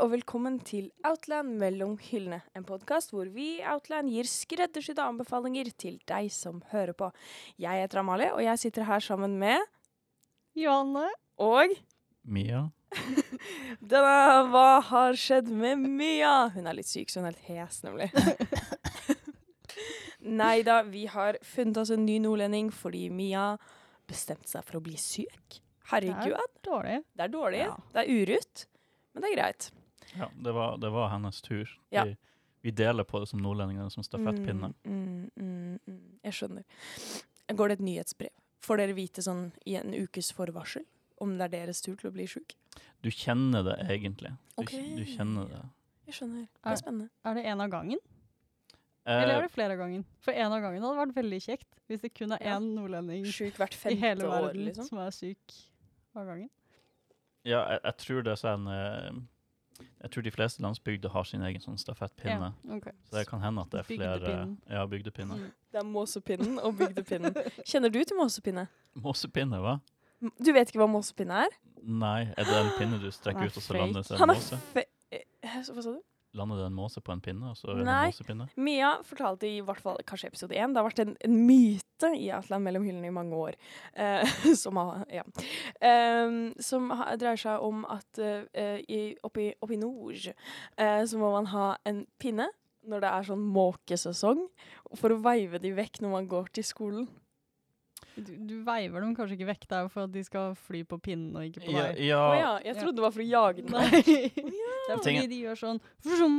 og velkommen til Outland mellom hyllene. En podkast hvor vi i Outland gir skreddersydde anbefalinger til deg som hører på. Jeg heter Amalie, og jeg sitter her sammen med Johanne. Og Mia? denne Hva har skjedd med Mia? Hun er litt syk, så hun er helt hes, nemlig. Nei da, vi har funnet oss en ny nordlending fordi Mia bestemte seg for å bli syk. Herregud, Det er Dårlig. det er dårlig. Ja. Det er urutt, men det er greit. Ja, det var, det var hennes tur. Ja. Vi, vi deler på det som nordlendinger, som stafettpinne. Mm, mm, mm, mm. Jeg skjønner. Går det et nyhetsbrev? Får dere vite sånn i en ukes forvarsel om det er deres tur til å bli sjuk? Du kjenner det egentlig. Du, okay. du kjenner det. Jeg skjønner. Det er spennende. Er det én av gangen, Eh, eller er det flere av gangen? For én av gangen hadde vært veldig kjekt, hvis det kun er Ja. nordlending i hele verden år, liksom. som er syk av gangen. ja, jeg, jeg tror det er sånn eh, Jeg tror de fleste landsbygder har sin egen sånn stafettpinne. Ja, okay. Så det kan hende at det er flere Bygdepinnen. Ja, bygdepinne. Mm. Det er Måsepinnen og Bygdepinnen. Kjenner du til måsepinne? Måsepinne, hva? Du vet ikke hva måsepinne er? Nei, er det en pinne du strekker er ut, og så lander det en måse? eh, Hva sa du? Lander det en måse på en pinne, og Nei. en måsepinne? Mia fortalte i hvert fall kanskje episode én. Det har vært en, en myte i Atlan mellom hyllene i mange år. Uh, som ja. um, som dreier seg om at uh, i, oppe, i, oppe i nord uh, så må man ha en pinne når det er sånn måkesesong, for å veive de vekk når man går til skolen. Du, du veiver dem kanskje ikke vekk, det er jo for at de skal fly på pinnen og ikke på deg. ja ja, jeg Ja. trodde det var for å jage den. Nei. Det er fordi de gjør sånn vroom,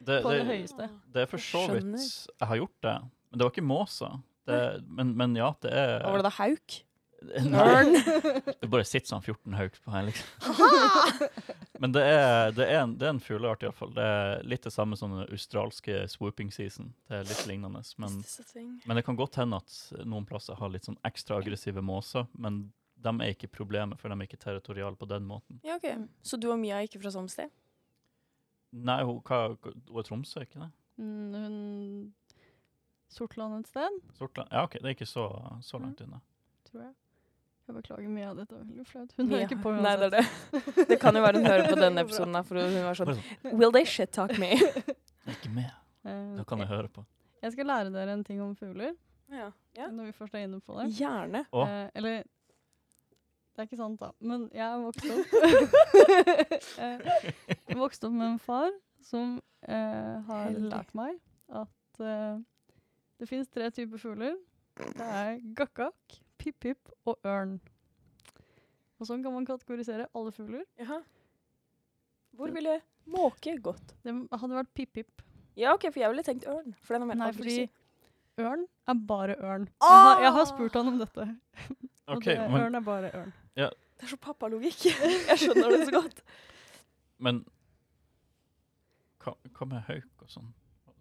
det, på det det, høyeste. det er for så vidt Jeg har gjort det, men det var ikke måsa. Det, men, men ja, det er Hva var det da? Hauk? Ørn? det bare sitter sånn 14 hauk på her, liksom. Men det er, det er en, det er en fugleart, iallfall. Det er litt det samme som den australske swooping season. Det er litt lignende. Men, men det kan godt hende at noen plasser har litt sånn ekstra aggressive måser. Men de er ikke problemet, for de er ikke territoriale på den måten. Ja, ok. Så du og Mia er ikke fra samme sted? Nei, hun, hva, hun er Tromsø, ikke det? Mm, hun Sortland et sted, Sortland? Ja, OK, det er ikke så, så langt unna. tror jeg. Jeg beklager mye av dette. Veldig flaut. Hun hører ja. ikke på Nei, det er det. Det kan jo være hun hører på denne episoden, for hun var sånn sånn, Will they shit talk me? ikke med. Eh, Da kan jeg høre på. Jeg skal lære dere en ting om fugler, Ja. ja. når vi først er inne på det. Gjerne. Eh, eller Det er ikke sant, da. Men jeg er vokst opp Eh, Jeg vokste opp med en far som eh, har Heldig. lært meg at eh, det fins tre typer fugler. Det er gakkak, pip-pip og ørn. Og sånn kan man kategorisere alle fugler. Jaha. Hvor ville måke gått? Det hadde vært pip-pip. Ja, OK, for jeg ville tenkt ørn. For den er mer Nei, fordi ørn er bare ørn. Jeg har, jeg har spurt han om dette. og OK, det, men, ørn er bare ørn. Det er så pappalogikk. Jeg skjønner det så godt. men hva, hva med hauk og sånn?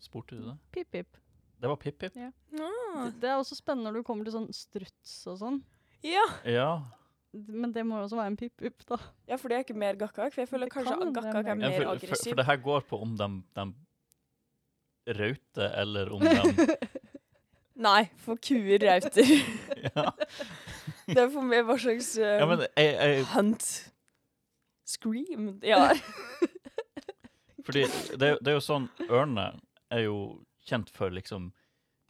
Spurte du det? Pip-pip. Det var Pip-Pip? Ja. Det, det er også spennende når du kommer til sånn struts og sånn. Ja. Ja. Men det må jo også være en pip-pip, da. ja, for det er ikke mer gakkak. For jeg føler Det kanskje kan er gakkak er mer- ja for, for, aggressiv. for det her går på om de, de rauter, eller om de Nei, for kuer rauter. ja. det er for meg hva slags uh, ja, men jeg, jeg, hunt scream de har. Fordi det, det er jo sånn Ørne er jo kjent for liksom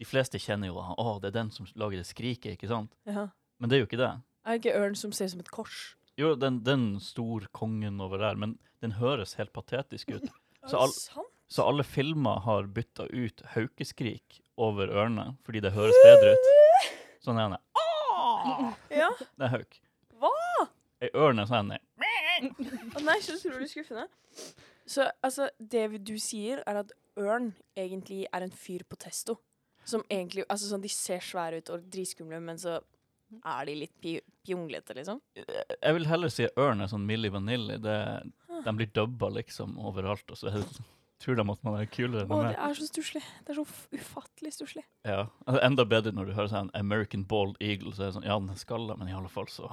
De fleste kjenner jo Å, det er den som lager det skriket, ikke sant? Ja. Men det er jo ikke det. Er det ikke ørn som ser ut som et kors? Jo, den, den stor kongen over der, men den høres helt patetisk ut. Så, all, så alle filmer har bytta ut haukeskrik over ørene fordi det høres bedre ut. Sånn er det. Ja. Det er hauk. Hva? Ei ørn er sånn Å nei, så utrolig skuffende. Så altså, det du sier, er at ørn egentlig er en fyr på testo. Som egentlig Altså sånn, de ser svære ut og dritskumle, men så er de litt pi pjonglete, liksom. Jeg vil heller si ørn er sånn Milli Vanilli. Det, de blir dubba liksom overalt, og så det, tror de at man er kulere enn de det er. så stusslig. Det er så ufattelig stusslig. Ja. Altså, Enda bedre når du hører sånn American Bald Eagle, så er det sånn Ja, den er skalla, men i alle fall så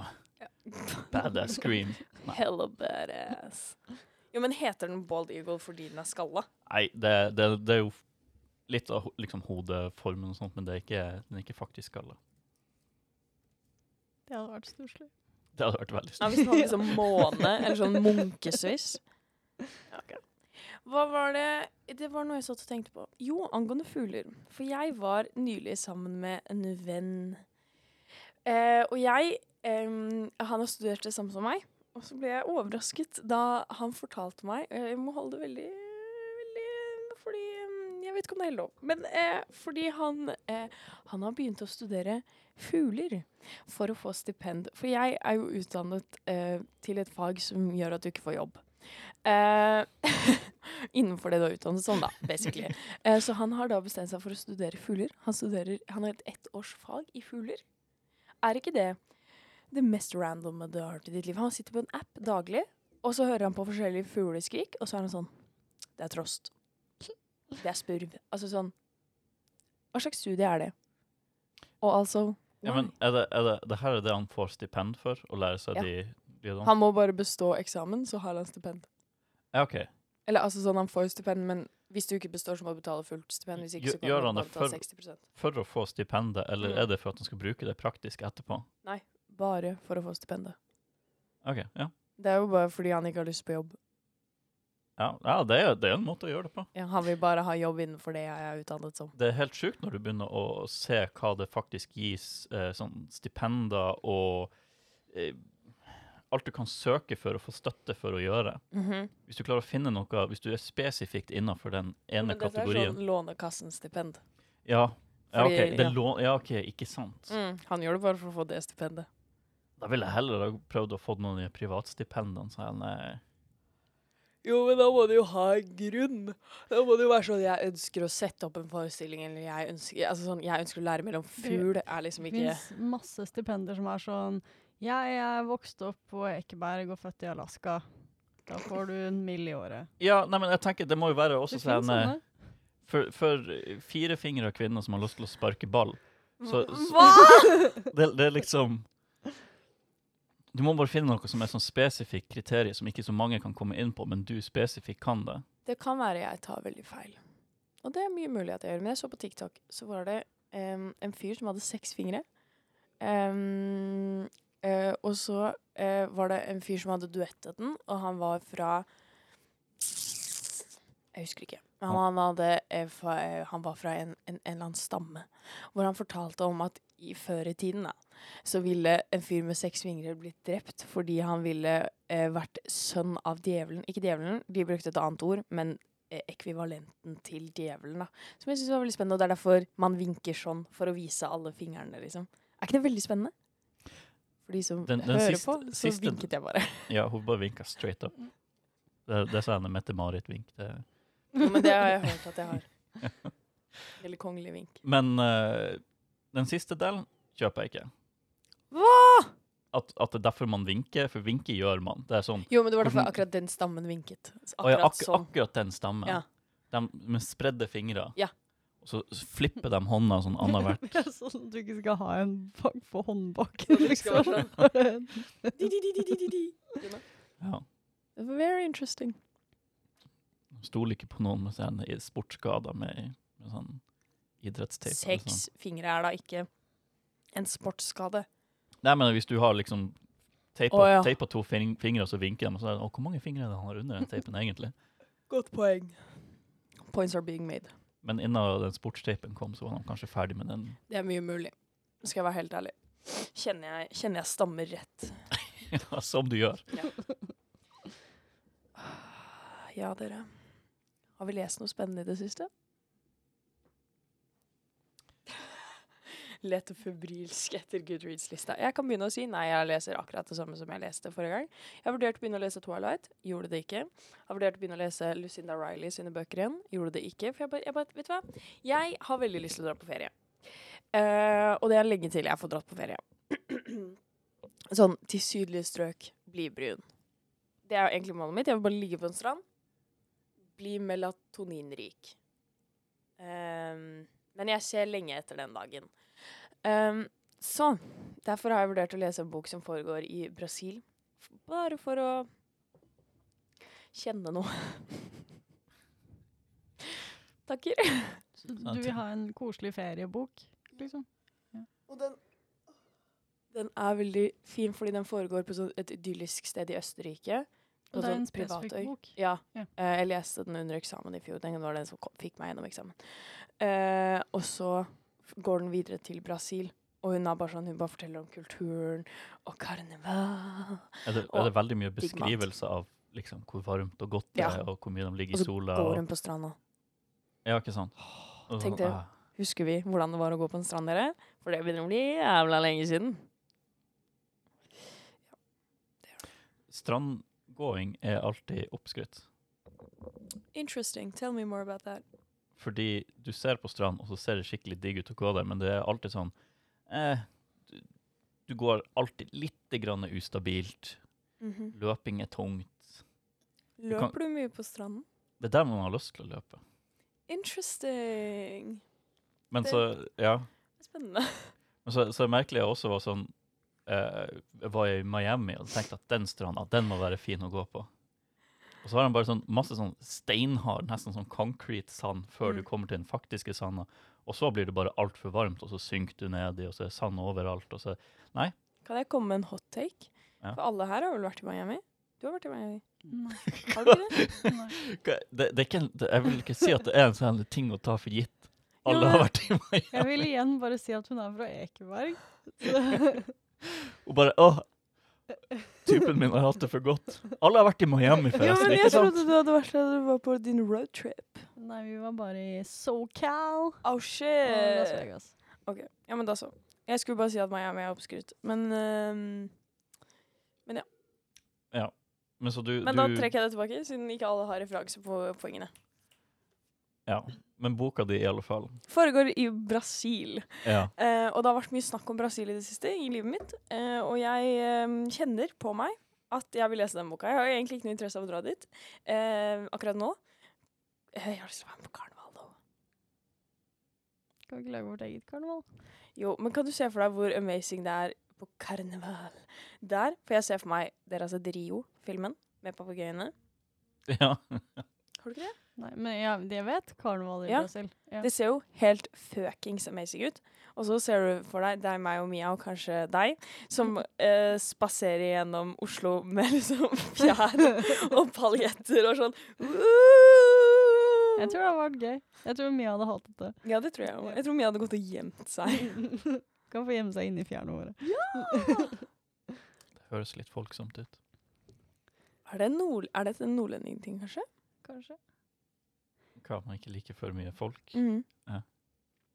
Badass scream. Hella badass. Jo, men heter den bald eagle fordi den er skalla? Nei, det, det, det er jo litt av liksom hodeformen og sånt, men det er ikke, den er ikke faktisk skalla. Det hadde vært stusslig. Det hadde vært veldig Ja, stort. hvis den hadde liksom måne, eller sånn munkesviss. Okay. ok. Hva var det Det var noe jeg satt og tenkte på. Jo, angående fugler. For jeg var nylig sammen med en venn. Eh, og jeg eh, Han har studert det samme som meg. Og så ble jeg overrasket da han fortalte meg Jeg må holde det veldig veldig Fordi Jeg vet ikke om det er lov. Men eh, fordi han eh, Han har begynt å studere fugler for å få stipend. For jeg er jo utdannet eh, til et fag som gjør at du ikke får jobb. Eh, innenfor det du har utdannet som, da, basically. Eh, så han har da bestemt seg for å studere fugler. Han, han har et ettårsfag i fugler. Er ikke det det mest randome du har hørt i ditt liv? Han sitter på en app daglig, og så hører han på forskjellige fugleskrik, og så er han sånn Det er trost. Det er spurv. Altså sånn Hva slags studie er det? Og altså Ja, men er det, er det, det her er det han får stipend for, å lære seg Ja. de lydene? Han må bare bestå eksamen, så har han stipend. Ja, OK. Eller altså sånn, han får stipend, men hvis du ikke består, så må du betale fullt stipend. Hvis ikke, så kan gjør han det for- 60 For å få stipendet, eller Mm. er det for at han skal bruke det praktisk etterpå? Bare for å få stipendet. OK, ja. Det er jo bare fordi han ikke har lyst på jobb. Ja, ja det, er, det er en måte å gjøre det på. Ja, han vil bare ha jobb innenfor det jeg er utdannet som. Det er helt sjukt når du begynner å se hva det faktisk gis eh, sånn stipender og eh, alt du kan søke for å få støtte for å gjøre. Hvis du klarer å finne noe, hvis du er spesifikt innenfor den ene Men dette kategorien er sånn Lånekassen-stipend. ja, ja, Fordi- OK, det ja. lå- ja, ok, ikke sant. Mm, han gjør det bare for å få det stipendet. Da ville jeg heller ha prøvd å få noen av de privatstipendene. Så jeg, nei. Jo, men da må du jo ha en grunn. Da må det jo være sånn jeg ønsker å sette opp en forestilling, eller jeg ønsker, altså sånn, jeg ønsker å lære mellom fugl. er liksom Det ikke fins masse stipender som er sånn Jeg er vokst opp på Ekeberg og født i Alaska. Da får du en mill i året. Ja, nei, men jeg tenker det må jo være også Det sånn eh. For, for firefingra kvinner som har lyst til å sparke ball, så, så Hva?! det, det er liksom Du må bare finne noe som er sånn spesifikt kriterium som ikke så mange kan komme inn på, men du spesifikt kan det. Det kan være jeg tar veldig feil. Og det er mye mulig at jeg gjør. Men jeg så på TikTok, så var det um, en fyr som hadde seks fingre. Um, uh, og så uh, var det en fyr som hadde duettet den, og han var fra Jeg husker ikke. Men han, hadde, eh, eh, han var fra en, en, en eller annen stamme. Hvor han fortalte om at i før i tiden da, så ville en fyr med seks fingre blitt drept fordi han ville eh, vært sønn av djevelen. Ikke djevelen, de brukte et annet ord, men eh, ekvivalenten til djevelen. da. Som jeg synes var veldig spennende, og det er derfor man vinker sånn, for å vise alle fingrene, liksom. Er ikke det veldig spennende? For de som Den- den hører siste- på, så siste- vinket jeg bare. Ja, hun bare vinka straight up. Det, det sa henne Mette-Marit-vink. Jo, men det har jeg hørt at jeg har. Eller kongelig vink. Men eh, den siste delen kjøper jeg ikke. Hva?! At, at det er derfor man vinker, for vinke gjør man. Det er sånn Jo, men det var derfor Hvordan- akkurat den stammen vinket. Akkurat, ja, Akkurat ak sånn. akkurat den stammen. Ja. De med spredde fingre. Ja. Og så flipper de hånda sånn annethvert. Er sånn at du ikke skal ha en bak på håndbaken, liksom. være Di, di, di, di, di, di, di. You know? Ja. Very interesting. Stoler ikke på noen med sånn sportsskader med, med sånn idrettsteip. eller Seks sånn. fingre er da ikke en sportsskade. Nei, men hvis du har liksom teipa, Å, ja. teipa to fing fingre, så vinker de, og så er det Å, hvor mange fingre er det han har under den teipen, egentlig? Godt poeng. Points are being made. Men innen den sportsteipen kom, så var han kanskje ferdig med den. Det er mye mulig. Skal jeg være helt ærlig. Kjenner jeg, kjenner jeg stammer rett. ja, som du gjør. Ja, dere. Har vi lest noe spennende i det siste? Leter febrilsk etter Goodreads-lista. Jeg kan begynne å si nei, jeg leser akkurat det samme som jeg leste forrige gang. Jeg har vurdert å begynne å lese Twilight. Gjorde det ikke. Jeg har vurdert å begynne å lese Lucinda Riley sine bøker igjen. Gjorde det ikke. For jeg bare, bare Vet du hva? Jeg har veldig lyst til å dra på ferie. Uh, og det er lenge til jeg får dratt på ferie. sånn til sydlige strøk, bli brun. Det er jo egentlig målet mitt. Jeg vil bare ligge på en strand. Bli melatoninrik. Um, men jeg ser lenge etter den dagen. Ehm, så derfor har jeg vurdert å lese en bok som foregår i Brasil. F- Bare for å kjenne noe. Takker. Så Du vil ha en koselig feriebok, liksom? Og den Den er veldig fin fordi den foregår på sånn et idyllisk sted i Østerrike. Og det er sånn en spesifikk bok. Ja. Ja. eh, jeg leste den under eksamen i fjor. Den var den som kom, fikk meg gjennom eksamen. Uh, og så går den videre til Brasil. Og hun er bare sånn, hun bare forteller om kulturen og karneval. Er det, er det veldig mye beskrivelse av liksom, hvor varmt og godt det Ja. er, og hvor mye de ligger Og så går hun på stranda. ja, ikke sant? Sånn. Tenk det. ah, Husker vi hvordan det var å gå på en strand, dere? For det begynner å bli jævla lenge siden. Strandgåing er alltid oppskrytt. Interesting. Tell me more about that. Fordi du ser på strand, og så ser det skikkelig digg ut å gå der, men det er alltid sånn eh, du, du går alltid litt grann ustabilt. Løping er tungt. kan- Løper du mye på stranden? Det er der man har lyst til å løpe. Interesting. Men Det- så, ja. Spennende. Men så, så merkelig jeg også var sånn eh, Jeg var i Miami og tenkte at den stranda, den må være fin å gå på. Og så har han bare sånn masse sånn steinhard, nesten sånn concrete sand før Mm. du kommer til den faktiske sanda. Og så blir det bare altfor varmt, og så synker du nedi, og så er sand overalt. Og så Nei. Kan jeg komme med en hot take? Ja. For alle her har vel vært i Miami? Du har vært i Miami. Nei. Har du ikke det? Det, det ikke, det, Jeg vil ikke si at det er en sånn ting å ta for gitt. Alle Jo, har vært i Miami. Jeg vil igjen bare si at hun er fra Ekeberg. Så, Og bare åh, typen min har hatt det for godt. Alle har vært i Miami, forresten. Ja, men ikke jeg sant? trodde du hadde vært der da du var på din roadtrip. nei, vi var bare i SoCal Oh, og Las shit. Vegas. Ok, ja, men da så. Jeg skulle bare si at Miami er oppskrytt. Men, ja Men så du, men da du, trekker jeg det tilbake, siden ikke alle har referanse på poengene. Ja, men boka di i alle fall. Foregår i Brasil. Ja. Eh, og det har vært mye snakk om Brasil i det siste i livet mitt. Eh, og jeg eh, kjenner på meg at jeg vil lese den boka. Jeg har egentlig ikke noe interesse av å dra dit eh, akkurat nå. Eh, jeg har lyst til å være med på karneval, da. Kan vi ikke lage vårt eget karneval? Jo, men kan du se for deg hvor amazing det er på karneval? Der får jeg se for meg Dere har sett Rio-filmen med papegøyene. ja. Har du ikke det? Nei, men ja, jeg vet karneval i Ja. Brasil. Ja. Det ser jo helt fuckings amazing ut. Og så ser du for deg det er meg og Mia, og kanskje deg, som eh, spaserer gjennom Oslo med liksom fjær og paljetter og sånn. Jeg tror det hadde vært gøy. Jeg tror Mia hadde hatet det. Ja, det tror jeg òg. Jeg tror Mia hadde gått og gjemt seg. kan få gjemme seg inni fjærene våre. Det høres litt folksomt ut. Er det, nord er det en nordlendingting, kanskje? Kanskje. Hva man ikke liker for mye folk, Mhm.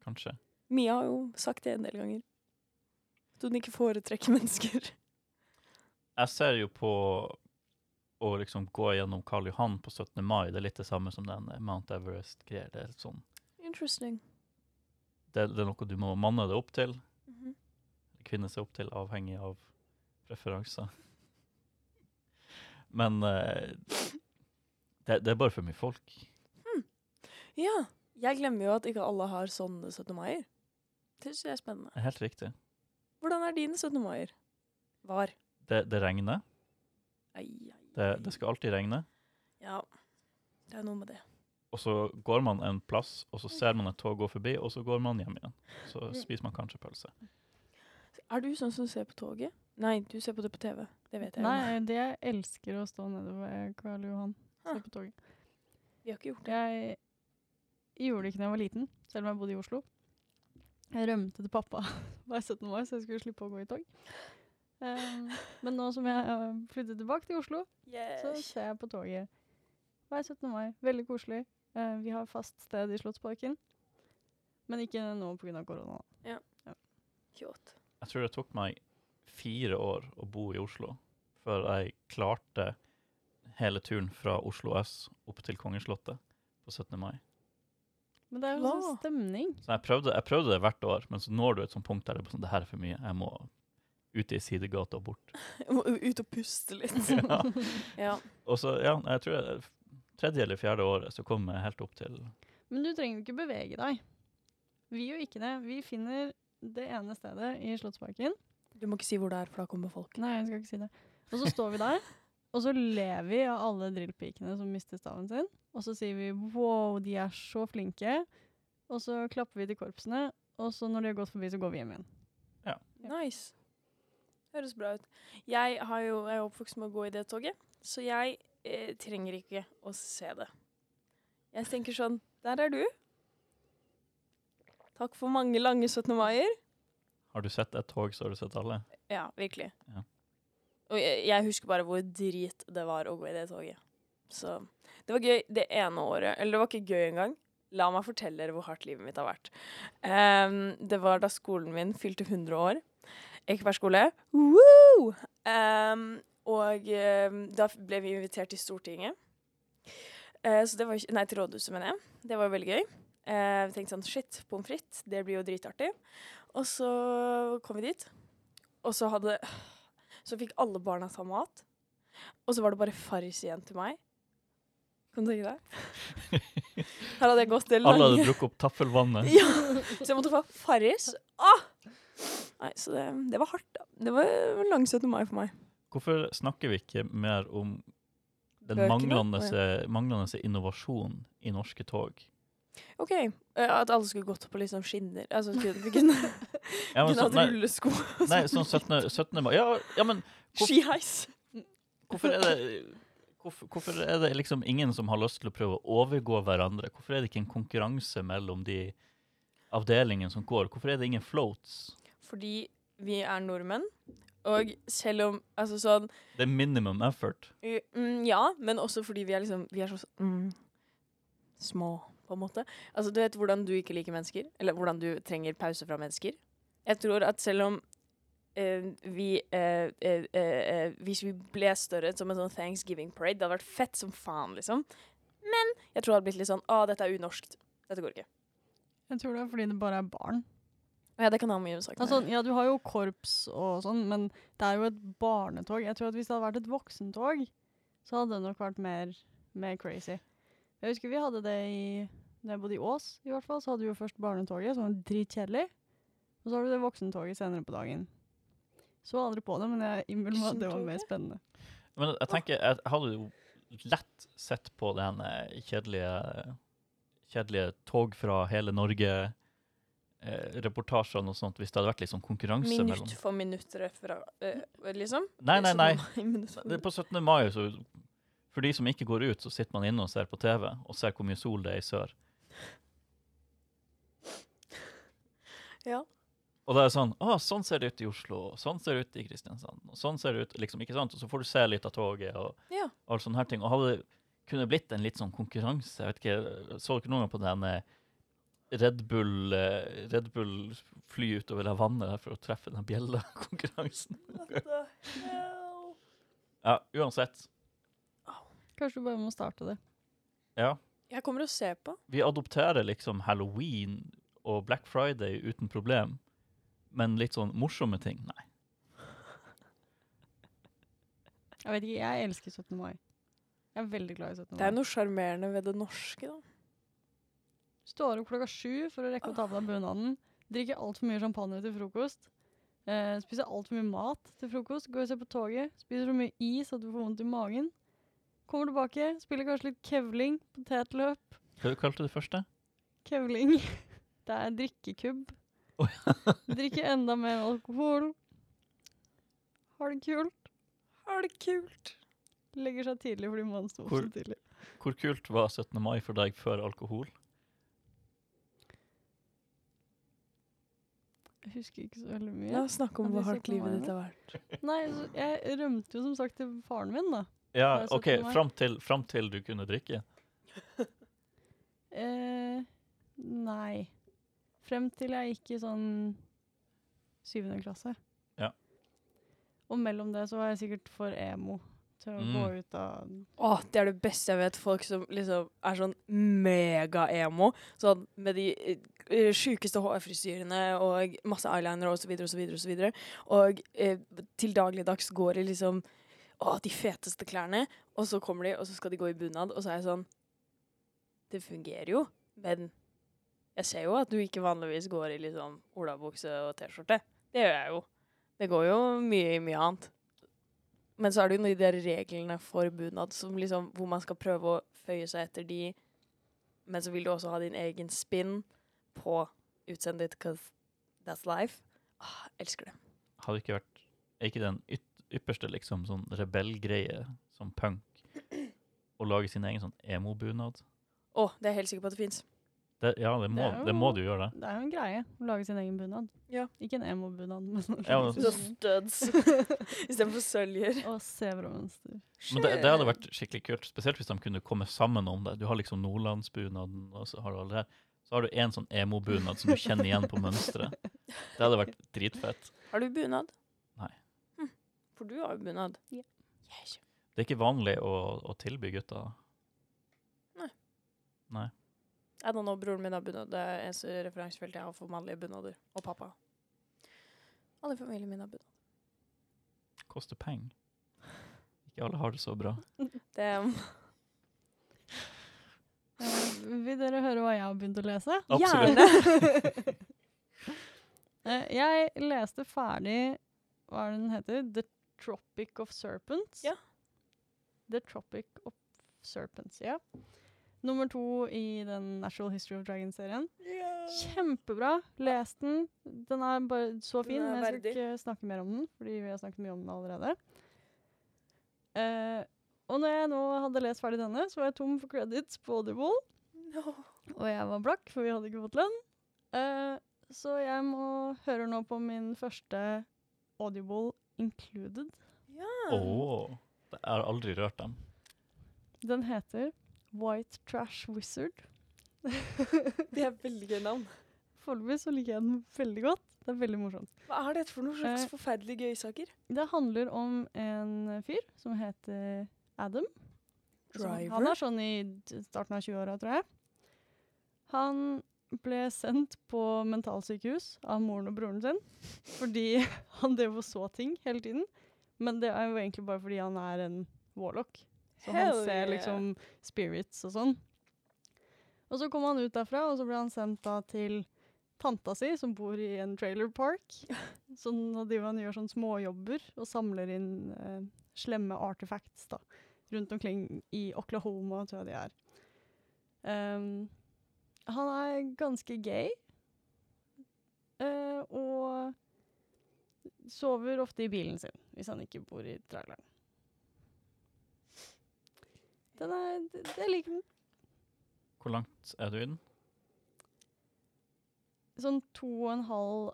kanskje. Mia har jo sagt det en del ganger. At hun ikke foretrekker mennesker. Jeg ser jo på å liksom gå gjennom Karl Johan på 17. mai, det er litt det samme som den eh, Mount Everest-greier. Det, er sånn, Interesting. det, det er noe du må manne deg opp til, Mhm. kvinne seg opp til, avhengig av preferanser. Men eh, det, det er bare for mye folk. Ja. Jeg glemmer jo at ikke alle har sånne 17. maier. Det syns jeg er spennende. Helt riktig. Hvordan er dine 17. maier? Var? Det, det regner. Ai, ai, Det, ai. det skal alltid regne. Ja. Det er noe med det. Og så går man en plass, og så ser man et tog gå forbi, og så går man hjem igjen. Så spiser man kanskje pølse. Er du sånn som ser på toget? Nei, du ser på det på TV. Det vet jeg. Nei, det jeg elsker å stå nede ved Karl Johan. Ah. på toget. Vi har ikke gjort det. Jeg gjorde det ikke da jeg var liten, selv om jeg bodde i Oslo. Jeg rømte til pappa hver 17. mai, så jeg skulle slippe å gå i tog. Um, men nå som jeg har flyttet tilbake til Oslo, så ser jeg på toget hver 17. mai. Veldig koselig. Uh, vi har fast sted i Slottsparken, men ikke nå pga. korona. Kjåt. Jeg tror det tok meg fire år å bo i Oslo før jeg klarte hele turen fra Oslo S opp til Kongeslottet på 17. mai. Men det er jo sånn stemning. Så jeg prøvde, jeg prøvde det hvert år, men så når du et sånt punkt der det er sånn, det her er for mye. Jeg må ut i sidegata og bort. Jeg må ut og puste litt. Ja. ja. Og så, ja, jeg tror jeg, tredje eller fjerde året så kom jeg helt opp til Men du trenger jo ikke bevege deg. Vi gjør ikke det. Vi finner det ene stedet i Slottsparken. Du må ikke si hvor det er, for da kommer folk. Nei, jeg skal ikke si det. Og så står vi der, og så ler vi av alle drillpikene som mister staven sin. Og så sier vi 'wow, de er så flinke'. Og så klapper vi til korpsene, og så når de har gått forbi, så går vi hjem igjen. Ja. Nice. Høres bra ut. Jeg, har jo, jeg er oppvokst med å gå i det toget, så jeg eh, trenger ikke å se det. Jeg tenker sånn Der er du. Takk for mange lange 17. maier. Har du sett et tog, så har du sett alle. Ja, virkelig. Ja. Og jeg, husker bare hvor drit det var å gå i det toget. Så det var gøy det ene året. Eller det var ikke gøy engang. La meg fortelle dere hvor hardt livet mitt har vært. Um, det var da skolen min fylte 100 år. Ekeberg skole. Woo! Ehm, og um, da ble vi invitert til Stortinget. Uh, var, nei, til rådhuset, mener jeg. Det var veldig gøy. Eh, vi tenkte sånn shit, pommes frites, det blir jo dritartig. Og så kom vi dit, og så hadde Så fikk alle barna ta mat. Og så var det bare Farris igjen til meg. Kan du tenke deg? Her hadde jeg gått det Alle hadde drukket opp taffelvannet. Ja, så jeg måtte få Farris. Ah! Nei, så det, det var hardt, da. Det var en lang 17. mai for meg. Hvorfor snakker vi ikke mer om den manglende, manglende innovasjonen i norske tog? OK. eh, At alle skulle gått på liksom skinner. Altså kunne, vi kunne, Ja, men kunne hatt nei, rullesko. nei, sånn 17. 17. mai ja, ja, men Skiheis. hvorfor er det hvorfor, hvorfor er det liksom ingen som har lyst til å prøve å overgå hverandre? Hvorfor er det ikke en konkurranse mellom de avdelingene som går? Hvorfor er det ingen floats? Fordi vi er nordmenn. Og selv om Altså sånn Det er minimum effort. Mm, ja, men også fordi vi er liksom Vi er så mm, små, på en måte. Altså, du vet hvordan du ikke liker mennesker, eller hvordan du trenger pause fra mennesker. Jeg tror at selv om eh, vi eh, eh, eh, Hvis vi ble større som en sånn Thanksgiving parade, det hadde vært fett som faen, liksom. Men jeg tror det hadde blitt litt sånn Å, dette er unorskt. Dette går ikke. Jeg tror det er fordi det bare er barn. Ja, det kan ha mye sagt Altså, ja, du har jo korps og sånn, men det er jo et barnetog. Jeg tror at hvis det hadde vært et voksentog, så hadde det nok vært mer, mer crazy. Jeg husker vi hadde det i Da jeg bodde i Ås, i hvert fall, så hadde vi jo først barnetoget, som var dritkjedelig. Og så har du det voksentoget senere på dagen. Så aldri på det, men jeg innbiller meg at det var mer spennende. Men jeg tenker, jeg hadde jo lett sett på den eh, kjedelige, kjedelige tog fra hele Norge reportasjer reportasjene og sånt, hvis det hadde vært liksom konkurranse mellom Minutt for minutt refera... eh, liksom? Nei, nei, nei. Minutt Det er på 17. mai, så for de som ikke går ut, så sitter man inne og ser på TV og ser hvor mye sol det er i sør. Ja. Og da er det sånn Å, sånn ser det ut i Oslo, og sånn ser det ut i Kristiansand, og sånn ser det ut liksom, ikke sant? Og så får du se litt av toget og Ja. alle sånne her ting. Og hadde det kunne blitt en litt sånn konkurranse Jeg vet ikke, Så dere noen gang på den eh, Red Bull eh, Red Bull fly utover det vannet der for å treffe den bjella-konkurransen? Ja, uansett. Kanskje du bare må starte det. Ja. Jeg kommer og ser på. Vi adopterer liksom halloween og Black Friday uten problem. Men litt sånn morsomme ting, nei. Jeg vet ikke, jeg elsker 17. mai. Jeg er veldig glad i 17. mai. Det er noe sjarmerende ved det norske, da. Står opp klokka sju for å rekke å ta på deg bunaden. Drikker altfor mye champagne til frokost. Eh, spiser altfor mye mat til frokost. Går og ser på toget. Spiser så mye is at du får vondt i magen. Kommer tilbake, spiller kanskje litt kevling, potetløp. Hva kalte du det første? Kevling. Det er drikkekubb. Å Drikker enda mer alkohol. Har det kult. Har det kult. Legger seg tidlig fordi man sto Hvor- så tidlig. Hvor kult var 17. mai for deg før alkohol? Jeg husker ikke så veldig mye. Ja, Snakk om Har hvor hardt livet ditt har vært. Nei, så jeg rømte jo som sagt til faren min, da. Ja, OK, 17. fram til, fram til du kunne drikke. Eh, nei. Frem til jeg gikk i sånn syvende klasse. Ja. Og mellom det så var jeg sikkert for emo til å Mm. gå ut av Åh, det er det beste jeg vet. Folk som liksom er sånn mega-emo. Sånn med de uh, sjukeste hårfrisyrene og masse eyeliner og så videre og så videre. Og så videre. Og eh, til dagligdags går i liksom å, de feteste klærne, og så kommer de, og så skal de gå i bunad, og så er jeg sånn Det fungerer jo, men jeg ser jo at du ikke vanligvis går i liksom olabukse og T-skjorte. Det gjør jeg jo. Det går jo mye i mye annet. Men så er det jo de der reglene for bunad som liksom, hvor man skal prøve å føye seg etter de, men så vil du også ha din egen spinn på utseendet ditt, because that's life. Ah, elsker det. Hadde det ikke vært er ikke den yt ypperste liksom sånn rebellgreie som punk å lage sin egen sånn emo-bunad? Å, det er jeg helt sikker på at det fins. Det, ja, det må, Det jo- det må du gjøre. det. Det er jo en greie å lage sin egen bunad. Ja. Ikke en emo-bunad, men Ja, men- Så sin egen. studs istedenfor søljer. Og sebramønster. Men det, det hadde vært skikkelig kult, spesielt hvis de kunne komme sammen om det. Du har liksom nordlandsbunaden, og så har du alle det her. Så har du en sånn emo-bunad som du kjenner igjen på mønsteret. Det hadde vært dritfett. Har du bunad? Nei. For du har jo bunad. Ja. Yes. Det er ikke vanlig å, å tilby gutta Nei. Jeg know, broren min har bunad. Det er eneste referansefeltet jeg har for mannlige bunader. Og pappa. Alle i familien min har bunad. koster penger. Ikke alle har det så bra. Det Eh, vil dere høre hva jeg har begynt å lese? Absolutt. Gjerne! Eh, jeg leste ferdig Hva er det den heter? The Tropic of Serpents. Ja. The Tropic of Serpents, ja. Nummer to i den Natural History of Dragons-serien. Kjempebra. Les den. Den er bare så fin, men jeg skal ikke snakke mer om den, fordi vi har snakket mye om den allerede. Uh, og når jeg nå hadde lest ferdig denne, så var jeg tom for credits på Audible. No. Og jeg var blakk, for vi hadde ikke fått lønn. Uh, så jeg må høre nå på min første Audible Included. Ja. Åh, jeg har aldri rørt dem. Den heter White Trash Wizard. Det er veldig gøy navn. Foreløpig så liker jeg den veldig godt. Det er veldig morsomt. Hva er dette for noen slags Eh, forferdelig gøye saker? Det handler om en fyr som heter Adam. Driver? Han er sånn i starten av 20-åra, tror jeg. Han ble sendt på mentalsykehus av moren og broren sin fordi han drev og så ting hele tiden. Men det er jo egentlig bare fordi han er en warlock. Så han ser yeah. liksom spirits og sånn. Og så kom han ut derfra, og så ble han sendt da til tanta si, som bor i en trailer park. Sånn, nå driver han gjør sånn småjobber og samler inn eh, slemme artifacts da, rundt omkring i Oklahoma, tror jeg de er. Ehm, han er ganske gay. eh, og sover ofte i bilen sin, hvis han ikke bor i traileren. Den er, jeg liker den. Hvor langt er du i den? Sånn to og en halv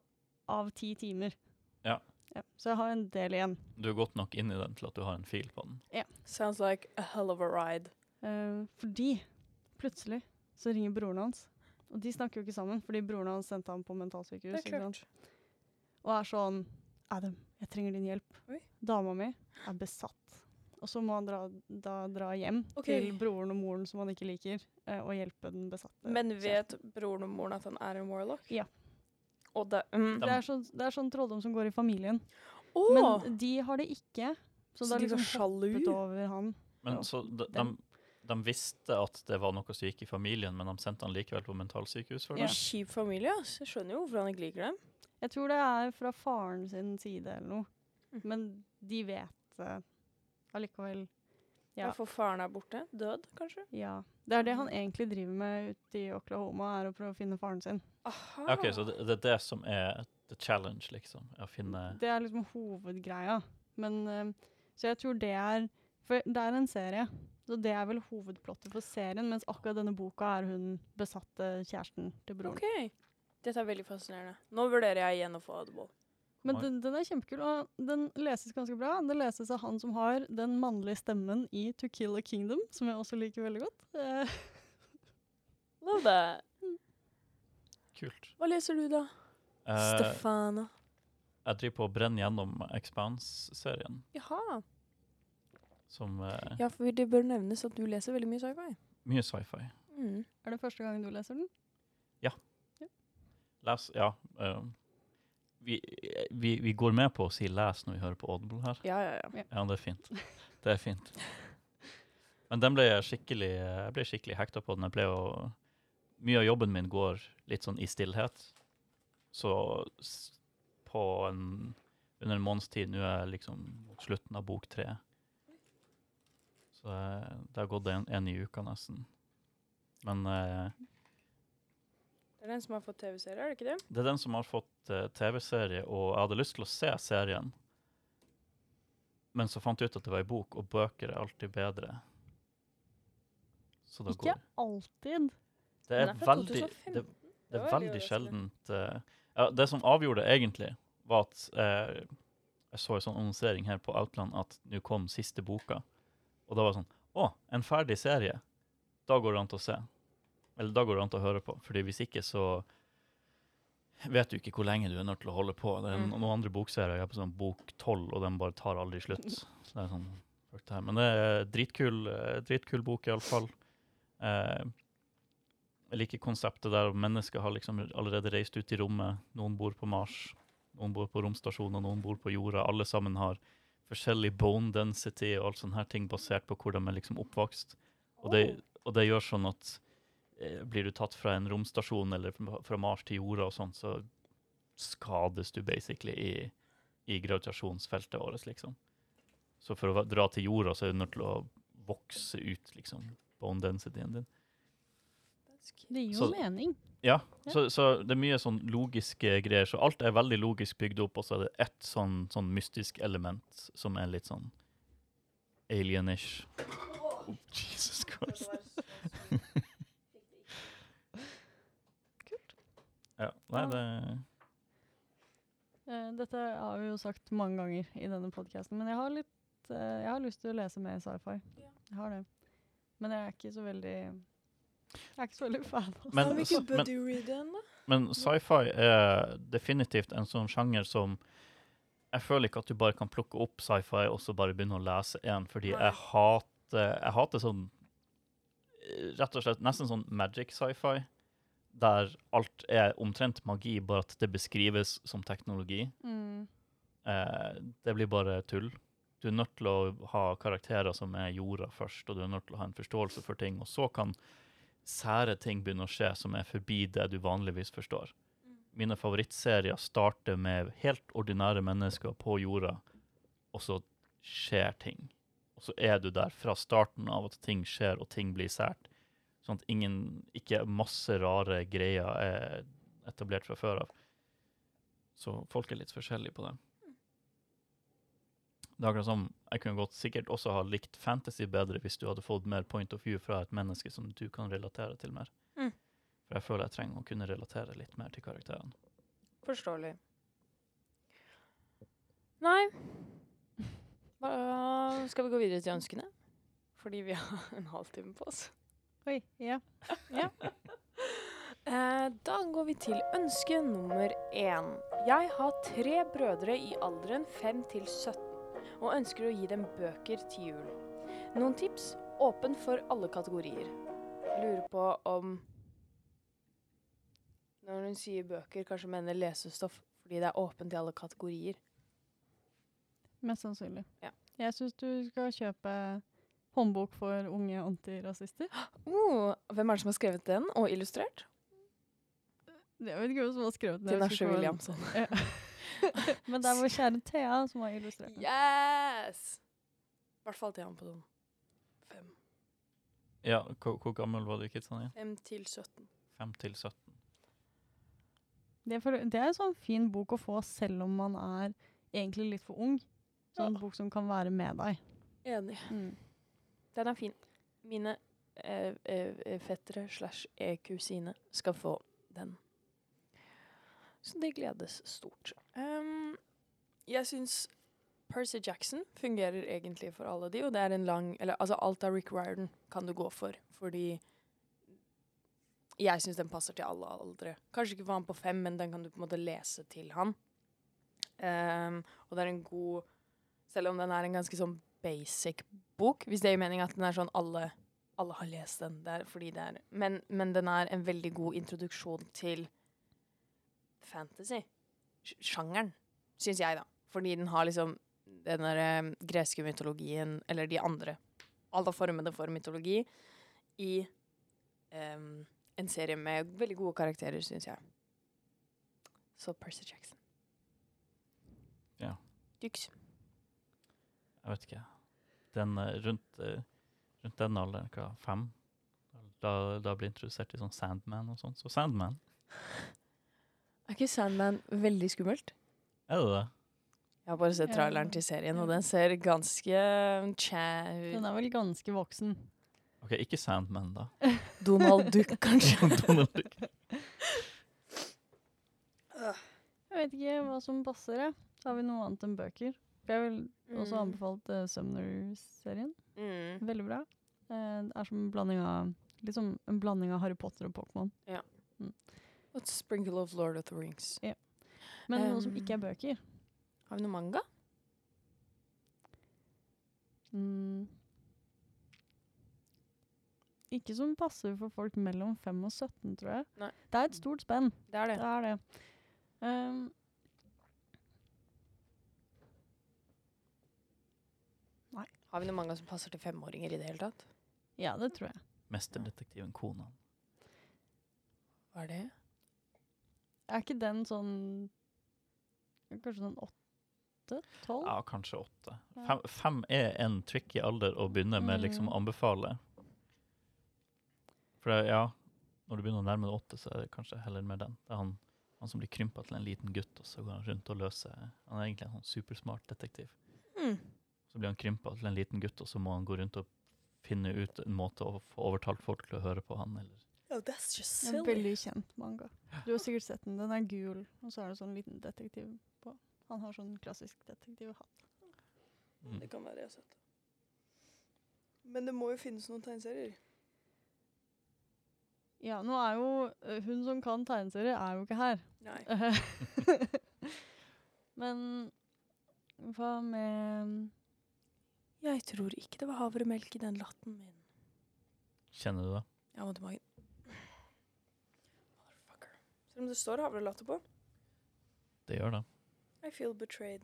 av ti timer. Ja. Ja, så jeg har en del igjen. Du er godt nok inn i den til at du har en fil på den. Ja. Sounds like a hell of a ride. Eh, fordi plutselig så ringer broren hans. Og de snakker jo ikke sammen, fordi broren hans sendte ham på mentalsykehus. Det er ikke sant? klart. Og er sånn Adam, jeg trenger din hjelp. Oi. Dama mi er besatt. Og så må han dra, da dra hjem okay. til broren og moren som han ikke liker, eh, og hjelpe den besatte. Men vet broren og moren at han er en warlock? Ja. Og det mm. det, er sånn, det er sånn trolldom som går i familien. Oh. Men de har det ikke. Så, Så det de har var liksom sjalu? hoppet over han. Men Ja. så de, de, de visste at det var noe som gikk i familien, men de sendte han likevel på mentalsykehus for Det Ja, er Kjip familie, ass. Jeg skjønner jo hvorfor han ikke liker dem. Jeg tror det er fra faren sin side eller noe. Mm. Men de vet det allikevel. Ja. Ja. For faren er borte. Død, kanskje? ja. Det er det han egentlig driver med ute i Oklahoma, er å prøve å finne faren sin. Aha. OK, så det, det er det som er the challenge, liksom? Å finne Det er liksom hovedgreia. Men uh, Så jeg tror det er For det er en serie. Så det er vel hovedplottet for serien, mens akkurat denne boka er hun besatte kjæresten til broren. OK. Dette er veldig fascinerende. Nå vurderer jeg igjen å få Audible. Men den, den er kjempekul, og den leses ganske bra. Den leses av han som har den mannlige stemmen i To Kill a Kingdom, som jeg også liker veldig godt. Love that. Kult. Hva leser du, da? Uh, Stefana. jeg driver på å brenne gjennom Expanse-serien, Jaha. Som eh, Ja, for det bør nevnes at du leser veldig mye sci-fi. Mye sci-fi. Mm. er det første gang du leser den? Les Ja. eh, vi, vi, vi går med på å si 'les' når vi hører på Audible her. Ja, ja, ja. Ja, det er fint. Det er fint. Men den ble jeg skikkelig Jeg ble skikkelig hekta på den. Jeg ble jo, Mye av jobben min går litt sånn i stillhet. Så s- på en under en måneds tid Nå er jeg liksom mot slutten av bok tre. Så eh, det har gått en, en i uka nesten. Men eh, Det er den som har fått TV-serie, er det ikke det? det er den som har fått eh, TV-serie, og jeg hadde lyst til å se serien. men så fant jeg ut at det var ei bok, og bøker er alltid bedre. Ikke går alltid. Det er, er veldig, det, det Det er veldig veldig sjeldent uh, ja, Det som avgjorde det egentlig, var at uh, jeg så en sånn annonsering her på Outland at nå kom siste boka. Og da var det sånn Å, en ferdig serie. Da går det an til å se. Eller da går det an til å høre på. Fordi hvis ikke, så vet du ikke hvor lenge du er nødt til å holde på. Det er Mm. noen andre bokserier jeg er på sånn bok tolv, og den bare tar aldri slutt. Så det er sånn. Men det er dritkul, eh, dritkul bok, iallfall. Eh, jeg liker konseptet der mennesker har liksom allerede reist ut i rommet. Noen bor på Mars, noen bor på romstasjoner, noen bor på jorda. Alle sammen har forskjellig bone density og alt sånne her ting basert på hvor de er liksom oppvokst. Og det, og det gjør sånn at eh, blir du tatt fra en romstasjon eller fra, fra Mars til jorda og sånn, så skades du basically i, i gravitasjonsfeltet vårt, liksom. Så for å dra til jorda, så er du nødt til å vokse ut, liksom, bone densityen din. Det gir jo Så- mening. Ja, Ja. Så, så det er mye sånn logiske greier. Så alt er veldig logisk bygd opp, og så er det ett sånn, sånn mystisk element som er litt sånn alienish. Oh, Jesus Christ. Kult. Ja, nei, det Eh, Dette har vi jo sagt mange ganger i denne podkasten, men jeg har litt eh, Jeg har lyst til å lese mer sci-fi. Jeg har det. Men jeg er ikke så veldig Jeg er ikke så veldig fan. Altså. Men- men-? Men sci-fi er definitivt en sånn sjanger som Jeg føler ikke at du bare kan plukke opp sci-fi og så bare begynne å lese én, fordi jeg hater Jeg hater sånn Rett og slett nesten sånn magic sci-fi, der alt er omtrent magi, bare at det beskrives som teknologi. Mm. Eh, det blir bare tull. Du er nødt til å ha karakterer som er jorda først, og du er nødt til å ha en forståelse for ting, og så kan sære ting begynner å skje som er forbi det du vanligvis forstår. Mine favorittserier starter med helt ordinære mennesker på jorda, og så skjer ting. Og så er du der fra starten av at ting skjer og ting blir sært. Sånn at ingen, ikke masse rare greier er etablert fra før av. Så folk er litt forskjellige på det. Det er akkurat som Jeg kunne godt sikkert også ha likt fantasy bedre hvis du hadde fått mer point of view fra et menneske som du kan relatere til mer. Mm. For jeg føler jeg trenger å kunne relatere litt mer til karakterene. Forståelig. Nei. Hva, skal vi gå videre til ønskene? Fordi vi har en halvtime på oss. Oi, ja. Eh, da går vi til ønske nummer én. Jeg har tre brødre i alderen 5 til 17 og ønsker å gi dem bøker til jul. Noen tips? Åpen for alle kategorier. Lurer på om Når hun sier bøker, kanskje mener lesestoff fordi det er åpent i alle kategorier. Mest sannsynlig. Ja. Jeg syns du skal kjøpe håndbok for unge antirasister. Oh, hvem er det som har skrevet den, og illustrert? Jeg vet ikke hvem som har skrevet den. Tinashe Williamson. Men det er vår kjære Thea som har illustrert den. Yes! I hvert fall han på sånn fem. Ja, hvor, hvor gammel var kidsene igjen? Fem til 17. Fem til 17. Det er, for, det er en sånn fin bok å få selv om man er egentlig litt for ung. Sånn Ja. bok som kan være med deg. Enig. Mm. Den er fin. Mine eh, eh, fettere slash e-kusine skal få den. Så det gledes stort. Um, jeg syns Percy Jackson fungerer egentlig for alle de, og det er en lang Eller altså alt av Rick Riordan kan du gå for, fordi jeg syns den passer til alle aldre. Kanskje ikke for han på fem, men den kan du på en måte lese til han. Um, og det er en god Selv om den er en ganske sånn basic bok, hvis det gir mening at den er sånn alle, alle har lest den. Det er fordi det er men, men den er en veldig god introduksjon til fantasy-sjangeren, syns jeg, da. Fordi den har liksom den der eh, greske mytologien, eller de andre Alle formene for mytologi, i um, en serie med veldig gode karakterer, syns jeg. Så Percy Jackson. Ja. Dyks. Jeg vet ikke. Den eh, rundt, eh, rundt den alderen, hva, fem? Da, da blir jeg introdusert i sånn Sandman og sånn. Så Sandman, Er ikke Sandman veldig skummelt? er det det? Jeg har bare sett Ja. traileren til serien, og den ser ganske cha Den er vel ganske voksen. OK, ikke Sandman, da. Donald Duck, kanskje. Donald Duck. Jeg vet ikke hva som passer, jeg. Har vi noe annet enn bøker? For jeg vil også Mm. anbefalt uh, Sumner-serien. Mm. Veldig bra. Uh, det er som en blanding av Liksom en blanding av Harry Potter og Pokémon. Og et sprinkle of Lord of the Rings. Men noe som Um, ikke er bøker. Har vi noe manga? Mm. Ikke som passer for folk mellom 5 og 17, tror jeg. Nei. Det er et stort spenn. Det er det. Det er det. Um, Har vi noen manga som passer til femåringer i det hele tatt? ja, det tror jeg. Mesterdetektiven Konan. Hva er det? Er ikke den sånn Kanskje sånn åtte? Tolv? Ja, kanskje åtte. Ja. Fem, fem er en tricky alder å begynne med liksom Mm. å anbefale. For det, ja, når du begynner å nærme deg åtte, så er det kanskje heller med den. Det er han, han som blir krympa til en liten gutt, og så går han rundt og løser Han er egentlig en sånn supersmart detektiv. Mm. Så blir han krympa til en liten gutt, og så må han gå rundt og finne ut en måte å få overtalt folk til å høre på han. Eller. Oh, that's just En veldig kjent manga. Du har sikkert sett den. Den er gul, og så er det sånn liten detektiv på. Han har sånn klassisk detektivhatt. Mm. Det kan være jeg har sett. Men det må jo finnes noen tegneserier. Ja, nå er jo hun som kan tegneserier, er jo ikke her. Nei. Men hva med Jeg tror ikke det var havremelk i den latten min. Kjenner du det? Jeg har vondt i magen. Selv om det står havrelatter på. Det gjør det. I feel betrayed.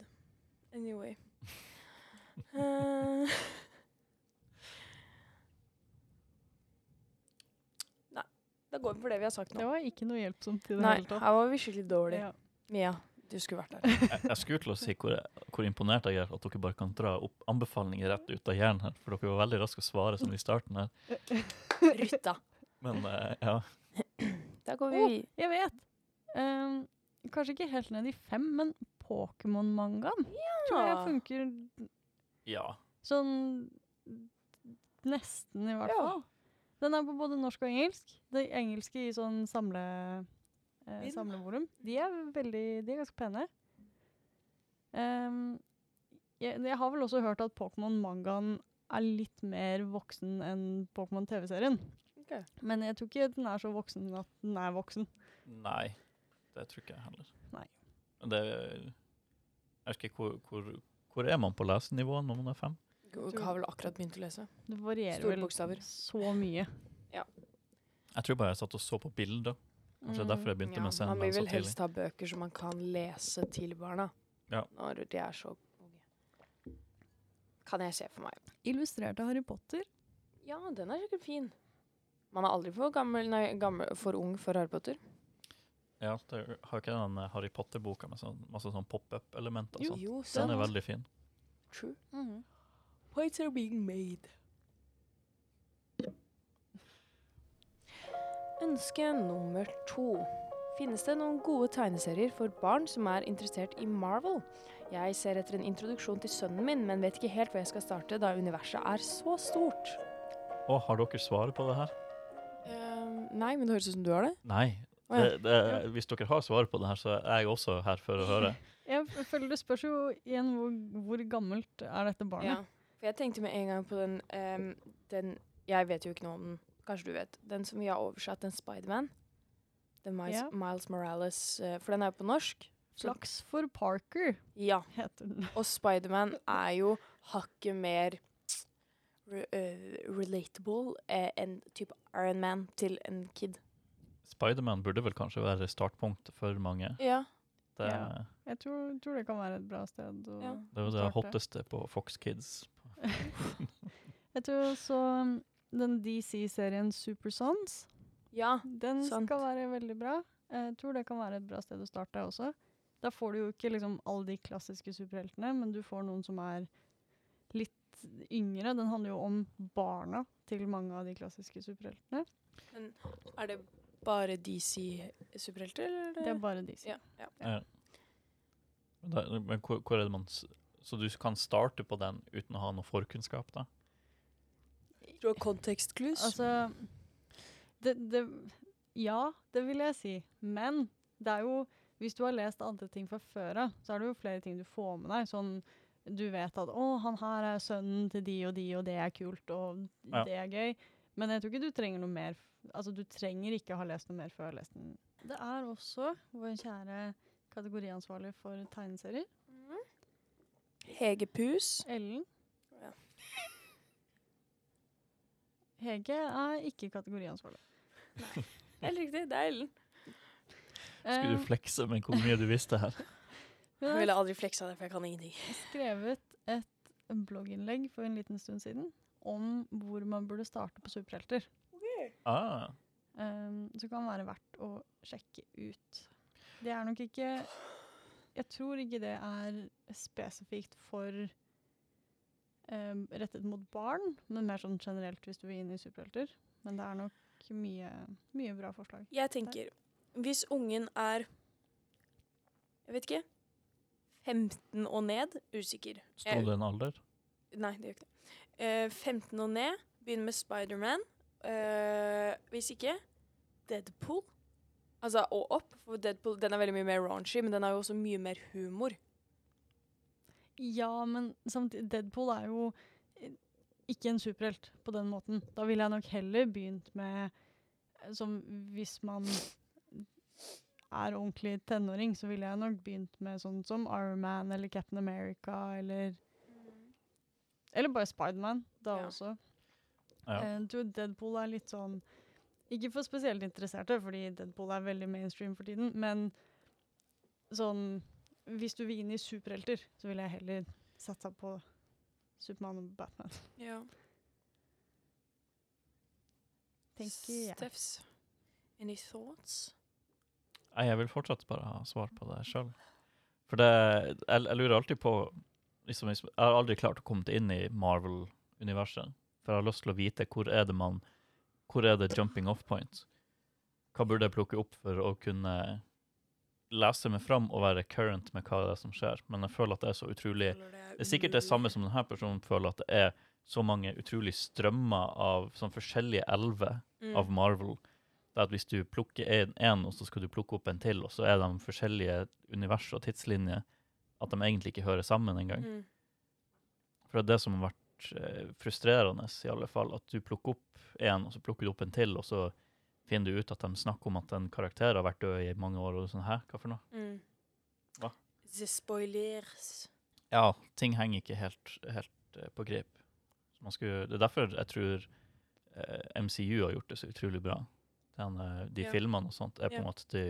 Anyway. uh, Nei. Da går vi for det vi har sagt nå. Det var ikke noe hjelpsomt i det Nei, hele tatt. her var vi skikkelig dårlige. Ja. Mia, du skulle vært der. Jeg, jeg skulle til å si hvor, hvor imponert jeg er at dere bare kan dra opp anbefalinger rett ut av hjernen her, for dere var veldig raske å svare sånn i starten her. Rytta. Men uh, ja. Da går vi oh, jeg vet! Ehm, kanskje ikke helt ned i fem, men Pokémon-mangaen tror jeg funker ja. sånn nesten, i hvert Ja. fall. Den er på både norsk og engelsk. Det engelske i sånn samle, eh, samlevolum. De er veldig De er ganske pene. Um, jeg, jeg har vel også hørt at Pokémon-mangaen er litt mer voksen enn Pokémon-TV-serien. Okay. Men jeg tror ikke den er så voksen at den er voksen. Nei, det tror ikke jeg heller. Nei. Det Jeg husker ikke hvor, hvor, hvor er man på lesenivå når man er fem? Du har vel akkurat begynt å lese. Det varierer Store vel bokstaver. så mye. Jeg tror bare jeg satt og så på bilder. Kanskje det er derfor jeg begynte Ja, med man Sandman vil vel helst ha bøker som man kan lese til barna. Ja. Når de er så unge. Kan jeg se for meg. Illustrert av Harry Potter. Ja, den er sikkert fin. Man er aldri for gammel, nei, gammel, for ung for Harry Potter. Ja, det har ikke den eh, Harry Potter-boka med sånn, masse sånn pop-up-elementer og sånt. Jo, Den er veldig fin. True. Mhm. Points are being made. Ønske nummer to. Finnes det noen gode tegneserier for barn som er interessert i Marvel? Jeg ser etter en introduksjon til sønnen min, men vet ikke helt hvor jeg skal starte, da universet er så stort. Å, har dere svaret på det her? Uh, nei, men det høres ut som du har det. Nei. Å, ja. Det, det, hvis dere har svaret på det her, så er jeg også her for å høre. Jeg føler det spørs jo igjen hvor, hvor gammelt er dette barnet. Ja. For jeg tenkte med en gang på den, um, den Jeg vet jo ikke noe om den. Kanskje du vet. Den som vi har oversatt, den Spiderman. Den Miles, Ja. Miles Morales. Uh, for den er jo på norsk. Flaks for Parker Ja. heter den. Og Spiderman er jo hakket mer re uh, relatable uh, enn type Iron Man til en kid. Spiderman burde vel kanskje være startpunkt for mange. Ja. Det, Ja. Jeg tror, tror det kan være et bra sted å Ja. det er jo det starte. hotteste på Fox Kids. Jeg tror også um, den DC-serien Super Sons, Ja. den Sant. skal være veldig bra. Jeg tror det kan være et bra sted å starte også. Da får du jo ikke liksom alle de klassiske superheltene, men du får noen som er litt yngre. Den handler jo om barna til mange av de klassiske superheltene. Men er det bare DC-superhelter, eller? Det er bare DC. ja, ja. Ja. Da, men hvor, hvor er det man Så du kan starte på den uten å ha noe forkunnskap, da? Du har kontekstklus. Altså det, det, Ja, det vil jeg si. Men det er jo Hvis du har lest andre ting fra før av, så er det jo flere ting du får med deg. Sånn du vet at 'Å, han her er sønnen til de og de, og det er kult, og Ja. det er gøy'. Men jeg tror ikke du trenger noe mer Altså, du trenger ikke ha lest noe mer før jeg har lest den. Det er også vår kjære kategoriansvarlig for tegneserier, Hege Pus. Ellen. Ja. Hege er ikke kategoriansvarlig. Helt riktig, det er Ellen. Skulle Eh, du flekse med hvor mye du visste her? Jeg ville aldri fleksa det, for jeg kan ingenting. skrevet et blogginnlegg for en liten stund siden om hvor man burde starte på superhelter. Ah, Um, så kan det være verdt å sjekke ut. Det er nok ikke Jeg tror ikke det er spesifikt for um, rettet mot barn, men mer sånn generelt hvis du vil inn i superhelter. Men det er nok mye, mye bra forslag. Jeg tenker, hvis ungen er Jeg vet ikke 15 og ned, usikker. Står det en alder? Nei, det gjør ikke det. Eh, 15 og ned, begynn med Spiderman. Uh, hvis ikke, Deadpool. Altså, og opp, for Deadpool den er veldig mye mer raunchy, men den har jo også mye mer humor. Ja, men samtidig Deadpool er jo eh, ikke en superhelt på den måten. Da ville jeg nok heller begynt med Som hvis man er ordentlig tenåring, så ville jeg nok begynt med sånn som Iron Man eller Captain America eller Eller bare Spiderman, da Ja. også. Ja. Uh, Deadpool er litt sånn Ikke for spesielt interesserte, fordi Deadpool er veldig mainstream for tiden, men sånn Hvis du vil inn i superhelter, så vil jeg heller satsa på Supermann og Batman. Ja. Tenker jeg. Steffs, any thoughts? Jeg vil fortsatt bare ha svar på det sjøl. For det jeg, jeg lurer alltid på liksom, Jeg har aldri klart å komme inn i Marvel-universet. For jeg har lyst til å vite hvor er det man Hvor er det jumping off point? Hva burde jeg plukke opp for å kunne lese meg fram og være current med hva det er som skjer? Men jeg føler at det er så utrolig Det er sikkert det samme som denne personen føler, at det er så mange utrolig strømmer av sånn forskjellige elver Mm. av Marvel. Det at hvis du plukker en, en, og så skal du plukke opp en til, og så er de forskjellige univers og tidslinjer, at de egentlig ikke hører sammen engang. Mm. For det er det som har vært eh, frustrerende, i alle fall, at du plukker opp en, og så plukker du opp en til, og så finner du ut at de snakker om at en karakter har vært død i mange år, og sånn, hæ, hva for noe? Mm. Hva? The spoilers. Ja, ting henger ikke helt, helt eh, på grep. Så man skulle, det er derfor jeg tror eh, MCU har gjort det så utrolig bra. Den, eh, de Ja. filmene og sånt er på Ja. en måte de,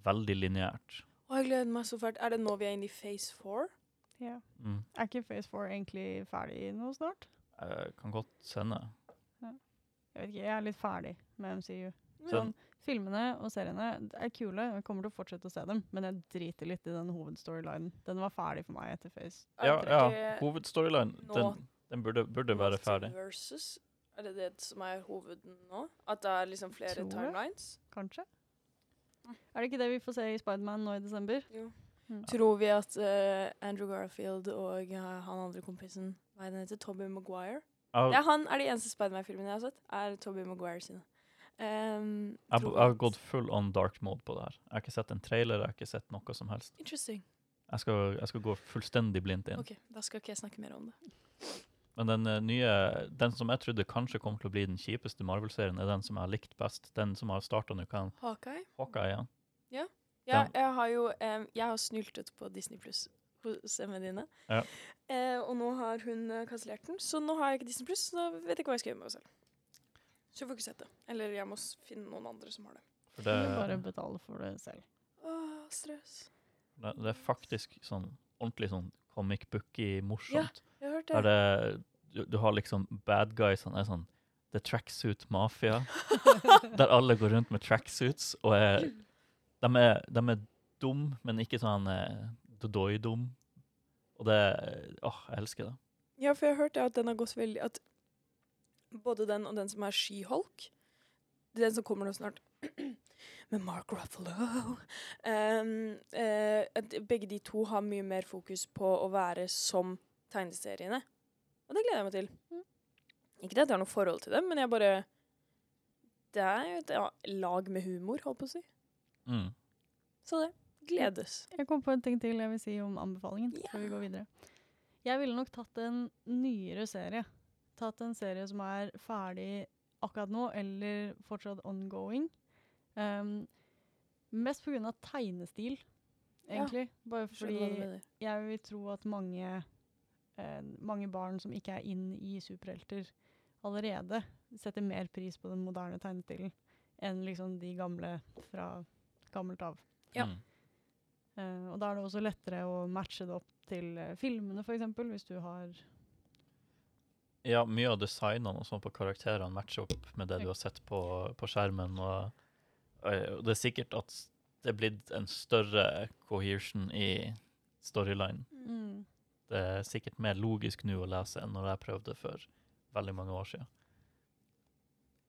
veldig lineært. Å, jeg gleder meg så fælt. Er det nå vi er inne i phase four? Ja. Mm. Er ikke Phase 4 egentlig ferdig nå snart? Jeg kan godt sende. Jeg vet ikke, jeg er litt ferdig med MCU. Sånn, filmene og seriene er kule, jeg kommer til å fortsette å se dem, men jeg driter litt i den hovedstorylinen. Den var ferdig for meg etter Phase. Er Ja, ja. ikke Hovedstoryline, den, den burde, burde være ferdig. Versus? Er det det som er hoveden nå? At det er liksom flere timelines? Kanskje? Er det ikke det vi får se i Spiderman nå i desember? Jo. Mm. Tror vi at uh, Andrew Garfield og uh, han andre kompisen Hva er det heter? Toby Maguire? Det er han er de eneste Spiderman-filmene jeg har sett. Er Toby Maguire sine. Um, jeg, tror jeg har gått full on dark mode på det her. Jeg har ikke sett en trailer, jeg har ikke sett noe som helst. Interesting. Jeg skal, jeg skal gå fullstendig blindt inn. Ok, Da skal ikke jeg snakke mer om det. Men den eh, nye, den som jeg trodde kanskje kom til å bli den kjipeste Marvel-serien, er den som jeg har likt best. Den som har starta nå? Hawkeye? Hawkeye ja. Ja, Ja. jeg har jo um, Jeg har snyltet på Disney Pluss hos emmene dine. Ja. Uh, og nå har hun eh, kansellert den, så nå har jeg ikke Disney Pluss. Så da vet jeg ikke hva jeg skal gjøre med meg selv. Så jeg får ikke sett det. Eller jeg må finne noen andre som har det. For Du det, må bare betale for det selv. Åh, stress. det, det er faktisk sånn ordentlig sånn comic booky morsomt. Ja, Jeg har hørt Der det. det, du, du har liksom bad guys, han er sånn The Tracksuit Mafia. der alle går rundt med tracksuits og er De er, de er dum, men ikke sånn eh, dodoi-dum. Og det Åh, jeg elsker det. Ja, for jeg har hørt det at den har gått veldig At både den og den som er She-Hulk Den som kommer nå snart. med Mark Ruffalo. Um, uh, begge de to har mye mer fokus på å være som tegneseriene. Og det gleder jeg meg til. Mm. Ikke at jeg har noe forhold til dem, men jeg bare Det er jo et ja, lag med humor, holdt på å si. Mm. Så det gledes. Jeg kom på en ting til jeg vil si om anbefalingen. før vi går videre. Jeg ville nok tatt en nyere serie. Tatt en serie som er ferdig akkurat nå, eller fortsatt ongoing. Um, mest pga. tegnestil, egentlig. Bare hva du fordi jeg vil tro at mange, uh, mange barn som ikke er inn i superhelter, allerede setter mer pris på den moderne tegnestilen enn liksom de gamle fra gammelt av. Ja. Mm. Uh, og da er det også lettere å matche det opp til uh, filmene, f.eks., hvis du har Ja, mye av designene og sånn på karakterene matcher opp med det du har sett på, på skjermen. Og det er sikkert at det er blitt en større cohesion i storyline. mm, Det er sikkert mer logisk nå å lese enn når jeg prøvde for veldig mange år siden.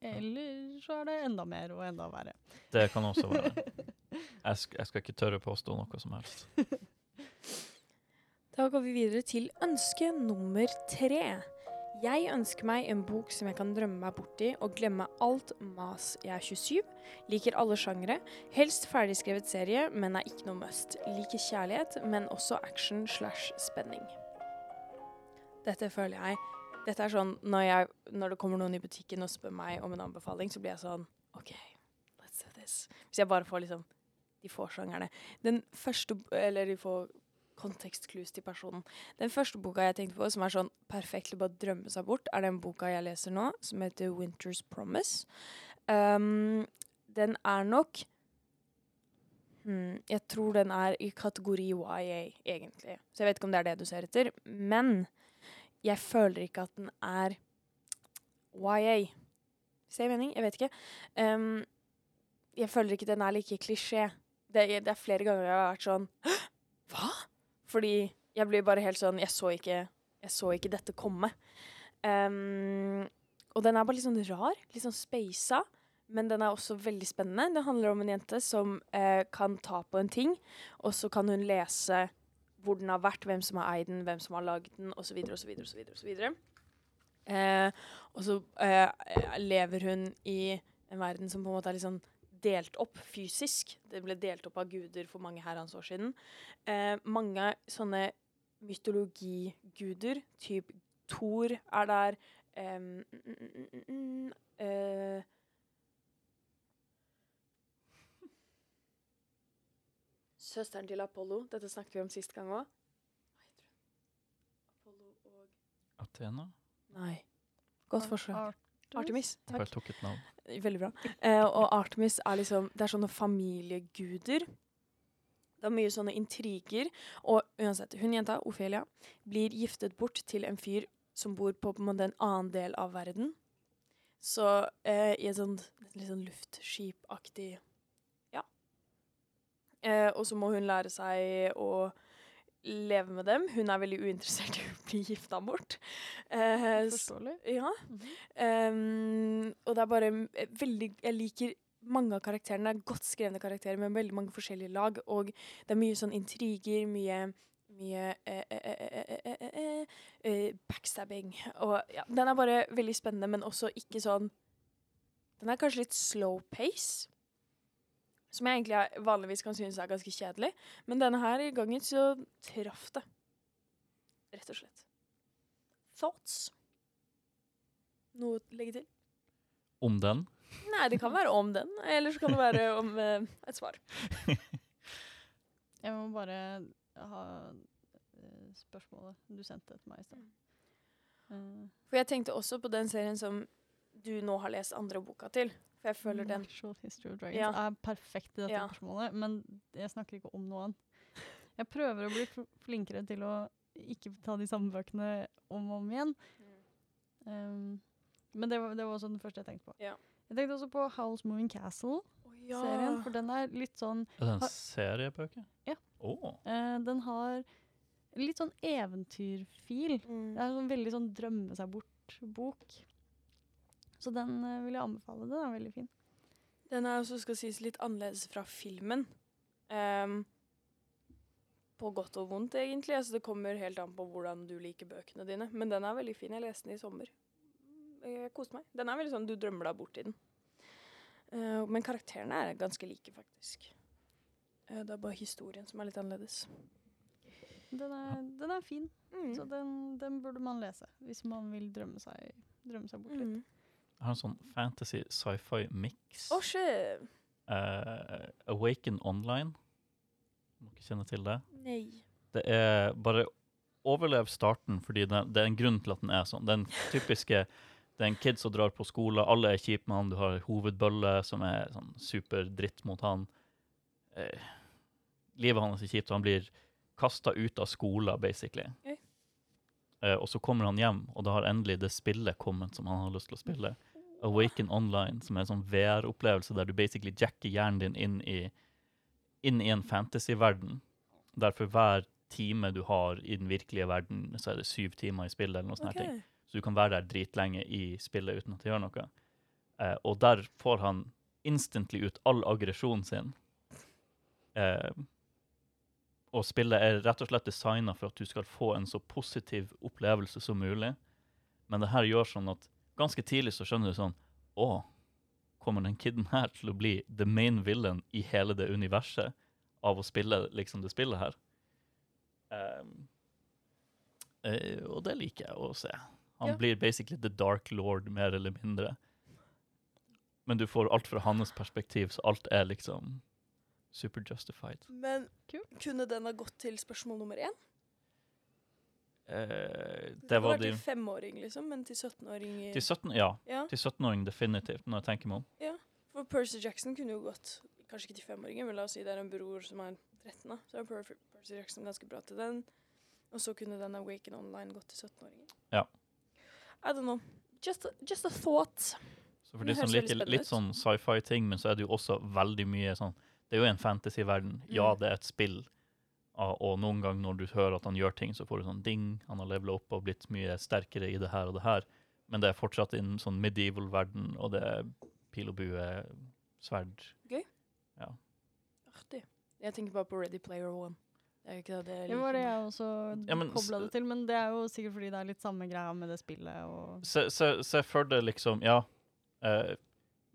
Eller så er det enda mer og enda verre. Det kan også være. Jeg, sk jeg skal ikke tørre påstå noe som helst. Da går vi videre til ønske nummer tre. Jeg ønsker meg en bok som jeg kan drømme meg bort i og glemme alt mas. Jeg er 27, liker alle sjangere, helst ferdigskrevet serie, men er ikke noe must. Liker kjærlighet, men også action slash spenning. Dette føler jeg Dette er sånn når, jeg, når det kommer noen i butikken og spør meg om en anbefaling, så blir jeg sånn OK, let's do this. Hvis jeg bare får liksom de få sjangerne. Den første Eller de får kontekstclues til personen. Den første boka jeg tenkte på, som er sånn perfekt til å bare drømme seg bort, er den boka jeg leser nå, som heter Winter's Promise. Um, den er nok hmm, Jeg tror den er i kategori YA, egentlig. Så jeg vet ikke om det er det du ser etter. Men jeg føler ikke at den er YA. Ser jeg mening? Jeg vet ikke. Um, jeg føler ikke den er like klisjé. Det, det er flere ganger jeg har vært sånn «Hæ? Hva? Fordi jeg blir bare helt sånn Jeg så ikke, jeg så ikke dette komme. Um, og den er bare litt sånn rar. Litt sånn speisa. Men den er også veldig spennende. Det handler om en jente som eh, kan ta på en ting, og så kan hun lese hvor den har vært, hvem som har eid den, hvem som har lagd den, osv., osv. videre, og så lever hun i en verden som på en måte er litt sånn delt opp fysisk. Det ble delt opp av guder for mange herrens år siden. Eh, mange sånne mytologiguder, typ Thor er der. em, mm, mm, mm, eh, Søsteren til Apollo. Dette snakket vi om sist gang òg. Apollo og Athena? Nei. Godt forsøk. Artemis. Jeg Takk. tok et navn. Veldig bra. Eh, og Artemis er liksom Det er sånne familieguder. Det er mye sånne intriger. Og uansett, hun jenta, Ofelia, blir giftet bort til en fyr som bor på, på en måte en annen del av verden. Så eh, i et sånt litt sånn luftskipaktig Ja. Eh, og så må hun lære seg å leve med dem. Hun er veldig uinteressert i å bli gifta bort. Eh, Forståelig. Ja. Mm um, og det er bare veldig Jeg liker mange av karakterene. Det er godt skrevne karakterer med veldig mange forskjellige lag. Og det er mye sånn intriger, mye mye eh, eh, eh, backstabbing. Og ja, den er bare veldig spennende, men også ikke sånn Den er kanskje litt slow pace. Som jeg egentlig vanligvis kan synes er ganske kjedelig. Men denne her i gangen så traff det. Rett og slett. Thoughts? Noe å legge til? Om den? Nei, det kan være om den, eller så kan det være om eh, et svar. Jeg må bare ha eh, spørsmålet du sendte til meg i stad. Eh, For jeg tenkte også på den serien som du nå har lest andre boka til. For jeg føler den Natural History of Dragons Ja. er perfekt i dette Ja. spørsmålet, men jeg snakker ikke om noe annet. Jeg prøver å bli flinkere til å ikke ta de samme bøkene om og om igjen. Um, men det var, det var også den første jeg tenkte på. Ja. Jeg tenkte også på Howl's Moving Castle-serien, for den er litt sånn Er det en seriebøke? Ja. Oh. Uh, Den har litt sånn eventyrfil. Mm. Det er en sånn veldig sånn drømme seg bort-bok. Så den eh, vil jeg anbefale. Den er veldig fin. Den er også, skal sies, litt annerledes fra filmen. Um, på godt og vondt, egentlig. Altså, det kommer helt an på hvordan du liker bøkene dine. Men den er veldig fin. Jeg leste den i sommer. Jeg koste meg. Den er veldig sånn du drømmer deg bort i den. Uh, men karakterene er ganske like, faktisk. Uh, det er bare historien som er litt annerledes. Den er, den er fin, Mm. så den, den burde man lese hvis man vil drømme seg, drømme seg bort litt. Mm. Har en sånn fantasy sci-fi mix. Oh, shit! uh, Awaken Online. Må ikke kjenne til det. Nei. Det er bare overlev starten, fordi det, det er en grunn til at den er sånn. Den typiske Det er en kid som drar på skole, alle er kjipe med han, du har hovedbølle som er sånn superdritt mot han. Eh, livet hans er kjipt, han blir kasta ut av skolen, basically. Okay. Eh, og så kommer han hjem, og da har endelig det spillet kommet som han har lyst til å spille. Awaken Online, som er en sånn VR-opplevelse der du basically jacker hjernen din inn i, inn i en fantasy-verden. Der for hver time du har i den virkelige verden, så er det syv timer i spillet. eller noe sånt. okay. Så du kan være der dritlenge i spillet uten at det gjør noe. Eh, og der får han instantly ut all aggresjonen sin. Eh, og spillet er rett og slett designa for at du skal få en så positiv opplevelse som mulig. Men det her gjør sånn at ganske tidlig så skjønner du sånn Å, kommer den kiden her til å bli the main villain i hele det universet av å spille liksom det spillet her? Um, uh, og det liker jeg å se. Han Ja. blir basically the dark lord, mer eller mindre. Men du får alt fra hans perspektiv, så alt er liksom super justified. Men kunne den ha gått til spørsmål nummer én? Eh, Det det var de til femåring, liksom, men til 17-åring Til 17, ja. Ja, Til 17-åring definitivt, når jeg tenker meg om. Ja, for Percy Jackson kunne jo gått Kanskje ikke til femåringer, men la oss si det er en bror som er 13, da. Så er Percy Jackson ganske bra til den. Og så kunne den Awaken Online gått til 17-åringen. Ja. I don't know. Just a, just a thought. Så for de som liker litt sånn sci-fi-ting, men så er det jo også veldig mye sånn Det er jo en fantasy-verden. Ja, Mm. det er et spill, og noen ganger når du hører at han gjør ting, så får du sånn ding, han har levela opp og blitt mye sterkere i det her og det her. Men det er fortsatt en sånn medieval-verden, og det er pil og bue, sverd. Artig. Jeg tenker bare på Ready Player One. Det er ikke det det Det var det jeg også Ja, kobla det til, men det er jo sikkert fordi det er litt samme greia med det spillet og Se, se, se for deg liksom Ja, eh,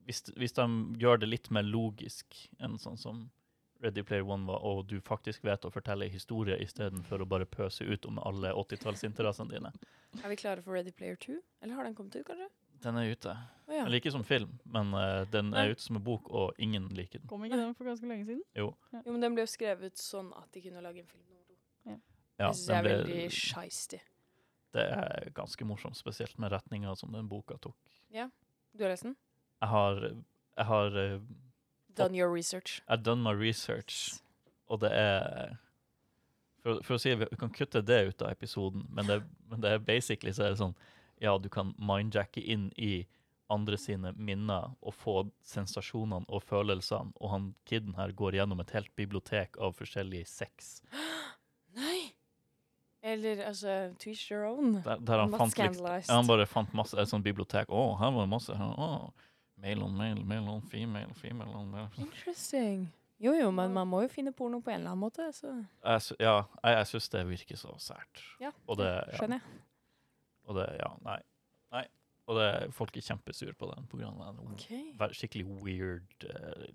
hvis, hvis de gjør det litt mer logisk enn sånn som Ready Player One var, og du faktisk vet å fortelle historie istedenfor å bare pøse ut om alle 80-tallsinteressene dine. Er vi klare for Ready Player 2? Eller har den kommet ut, kanskje? Den er ute. Oh, ja. Eller ikke som film, men uh, den Nei. er ute som en bok, og ingen liker den. Kom ikke den for ganske lenge siden? Jo, men den ble jo skrevet sånn at de kunne lage en film nummer to. Ja, jeg synes det er ble, veldig shisty. det er ganske morsomt, spesielt med retninga som den boka tok. Ja. Du har lest den? Jeg har, jeg har eh, Done your research. I've done my research, og det er For, for å si Vi kan kutte det ut av episoden, men det, men det er basically så er det sånn Ja, du kan mindjacke inn i andre sine minner og få sensasjonene og følelsene, og han kiden her går gjennom et helt bibliotek av forskjellig sex. Nei! Eller altså twist your own. Der, der han fant liksom Han bare fant masse, et sånt bibliotek. Å, her var det masse å, Male on male, male on female, female on male. Interesting. Jo, jo, men man må jo finne porno på en eller annen måte, så Jeg, sy- ja, jeg, jeg syns det virker så sært. ja, Og det, ja. skjønner jeg. Og det, ja, nei. nei. Og det, folk er kjempesur på den på grunn av den OK. skikkelig weird uh,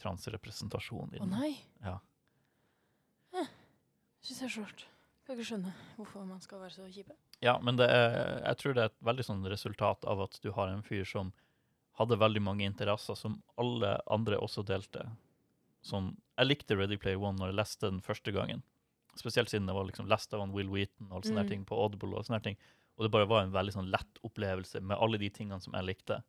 transrepresentasjon. i Å den. nei. Ja. Syns jeg er skjørt. Kan ikke skjønne hvorfor man skal være så kjipe. ja, men det er, jeg tror det er et veldig sånn resultat av at du har en fyr som hadde veldig mange interesser som alle andre også delte. Sånn, jeg likte Ready Player One når jeg leste den første gangen. Spesielt siden jeg var liksom lest av Will Wheaton og sånne Mm. ting på Audible. Og sånne ting. Og det bare var en veldig sånn lett opplevelse med alle de tingene som jeg likte.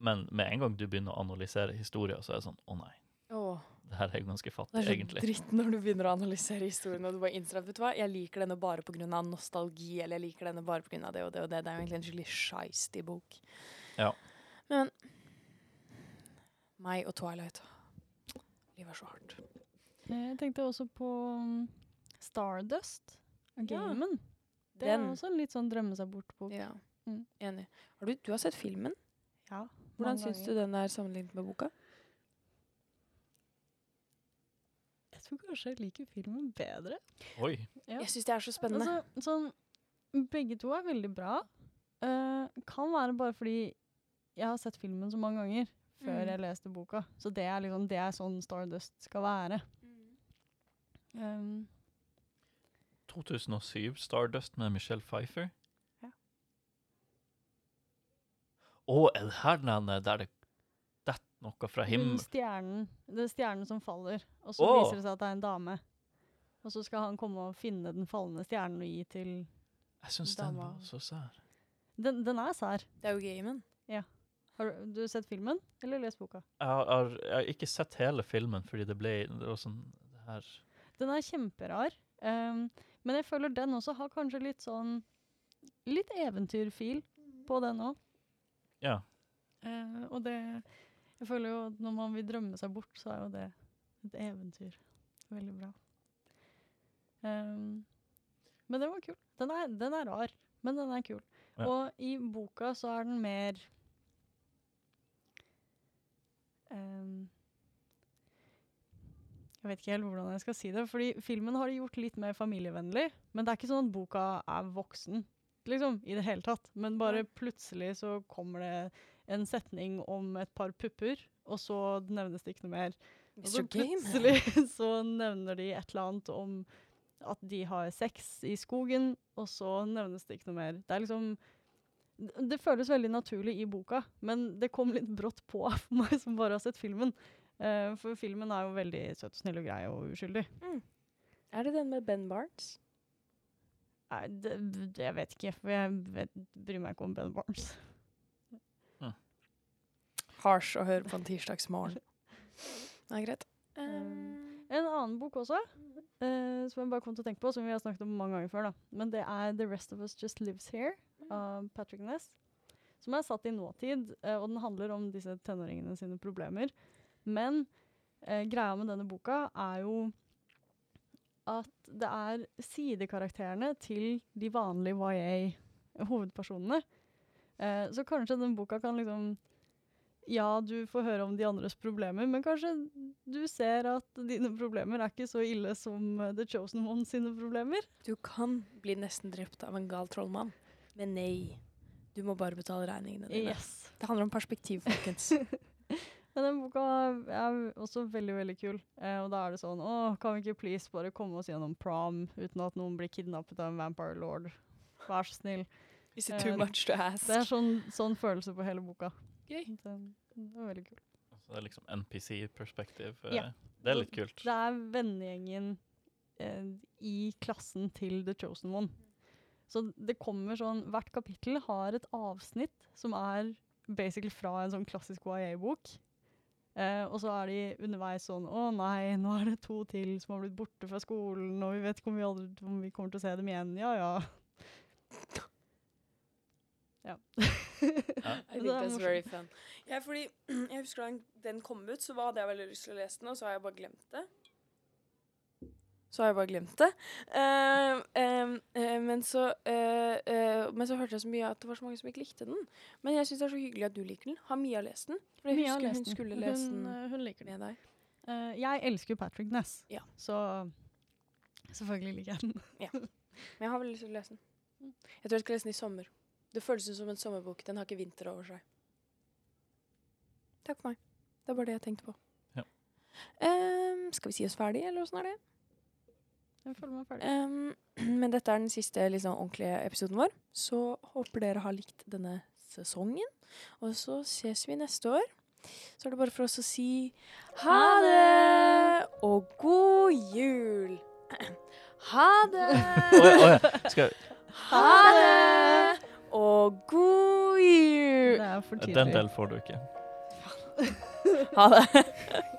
Men med en gang du begynner å analysere historier, så er det sånn Å nei, Åh, det her er jo ganske det er så dritt når du begynner å analysere historien, og du bare innser at vet du hva, jeg liker denne bare pga. nostalgi, eller jeg liker denne bare pga. det og det og det. Det er jo egentlig en skikkelig skeistig bok. Ja. Men meg og Twilight Livet er så hardt. Eh, jeg tenkte også på um, Stardust av gamen. Ja. Det er også en litt sånn drømme seg bort-bok. Ja. Mm. Enig. Har du, du, har sett filmen? Ja. Hvordan syns du den er sammenlignet med boka? Jeg tror kanskje jeg liker filmen bedre. Oi. Ja. Jeg syns det er så spennende. Altså, sånn, begge to er veldig bra. Uh, kan være bare fordi jeg har sett filmen så mange ganger før Mm. jeg leste boka. Så det er, liksom, det er sånn Stardust skal være. Um, 2007, Stardust med Michelle Pfeiffer. Ja. Og er det her er der det detter noe fra himmelen? stjernen, det er stjernen som faller, og så oh. viser det seg at det er en dame. Og så skal han komme og finne den fallende stjernen og gi til Jeg syns den var så sær. Den, den er sær. Det er jo gamen. Har du, du sett filmen, eller lest boka? Jeg har, har, jeg har ikke sett hele filmen fordi det ble det var sånn det her Den er kjemperar. Um, men jeg føler den også har kanskje litt sånn Litt eventyrfil på den òg. Ja. Uh, og det Jeg føler jo at når man vil drømme seg bort, så er jo det et eventyr. Veldig bra. Um, men den var kul. Den er, den er rar, men den er kul. Ja. Og i boka så er den mer um, Jeg vet ikke helt hvordan jeg skal si det, fordi filmen har de gjort litt mer familievennlig. Men det er ikke sånn at boka er voksen, liksom, i det hele tatt. Men bare plutselig så kommer det en setning om et par pupper, og så nevnes det ikke noe mer. Og så plutselig så nevner de et eller annet om at de har sex i skogen, og så nevnes det ikke noe mer. Det er liksom Det føles veldig naturlig i boka, men det kom litt brått på for meg som bare har sett filmen. Uh, for filmen er jo veldig søt, snill og grei og uskyldig. Er det den med Ben Barnes? Nei, det, det jeg vet ikke, for jeg vet, bryr meg ikke om Ben Barnes. Harsh å høre på en tirsdagsmorgen. Det er greit. Um, En annen bok også, uh, som jeg bare kom til å tenke på, som vi har snakket om mange ganger før, da. men det er The Rest of Us Just Lives Here av Patrick Ness. Som er satt i nåtid, eh, og den handler om disse tenåringene sine problemer. Men eh, greia med denne boka er jo at det er sidekarakterene til de vanlige YA-hovedpersonene. Eh, så kanskje den boka kan liksom Ja, du får høre om de andres problemer, men kanskje du ser at dine problemer er ikke så ille som eh, The Chosen One sine problemer. Du kan bli nesten drept av en gal trollmann, men nei. Du må bare betale regningene dine. Yes. Det handler om perspektiv, folkens. Men den boka er også veldig, veldig kul. Eh, og da er det sånn Å, kan vi ikke please bare komme oss gjennom prom uten at noen blir kidnappet av en vampire lord? Vær så snill. Is it too Eh, much to ask? Det er sånn, sånn følelse på hele boka. Gøy. Den, den er veldig kul. Så det er liksom NPC-perspektiv. Ja. Det er litt kult. Det er vennegjengen eh, i klassen til The Chosen One. Så det kommer sånn Hvert kapittel har et avsnitt som er basically fra en sånn klassisk YA-bok. Eh, og så er de underveis sånn Å nei, nå er det to til som har blitt borte fra skolen, og vi vet ikke om vi, aldri, om vi kommer til å se dem igjen. Ja ja. Ja. I Det think er that's very fun. Ja, fordi jeg husker da den- den kom ut, så hadde jeg veldig lyst til å lese den, og så har jeg bare glemt det. Så har jeg bare glemt det. Uh, uh, men, så, eh, eh, men så hørte jeg så mye at det var så mange som ikke likte den. Men jeg syns det er så hyggelig at du liker den. Har Mia lest den? For jeg Mia husker lest hun skulle lese den Hun, hun liker den. med deg. Eh, jeg elsker jo Patrick Ness, Ja. så selvfølgelig liker jeg den. ja. Men jeg har veldig lyst til å lese den. Jeg tror jeg skal lese den i sommer. Det føles som en sommerbok. Den har ikke vinter over seg. Takk for meg. Det er bare det jeg tenkte på. Ja. Um, skal vi si oss ferdig, eller åssen er det? Jeg føler meg ferdig. Em, men dette er den siste liksom, ordentlige episoden vår. Så håper dere har likt denne sesongen. Og så ses vi neste år. Så er det bare for oss å si ha det og god jul. Ha det! Ha det! Og god jul! Det er for den delen får du ikke. Ha det.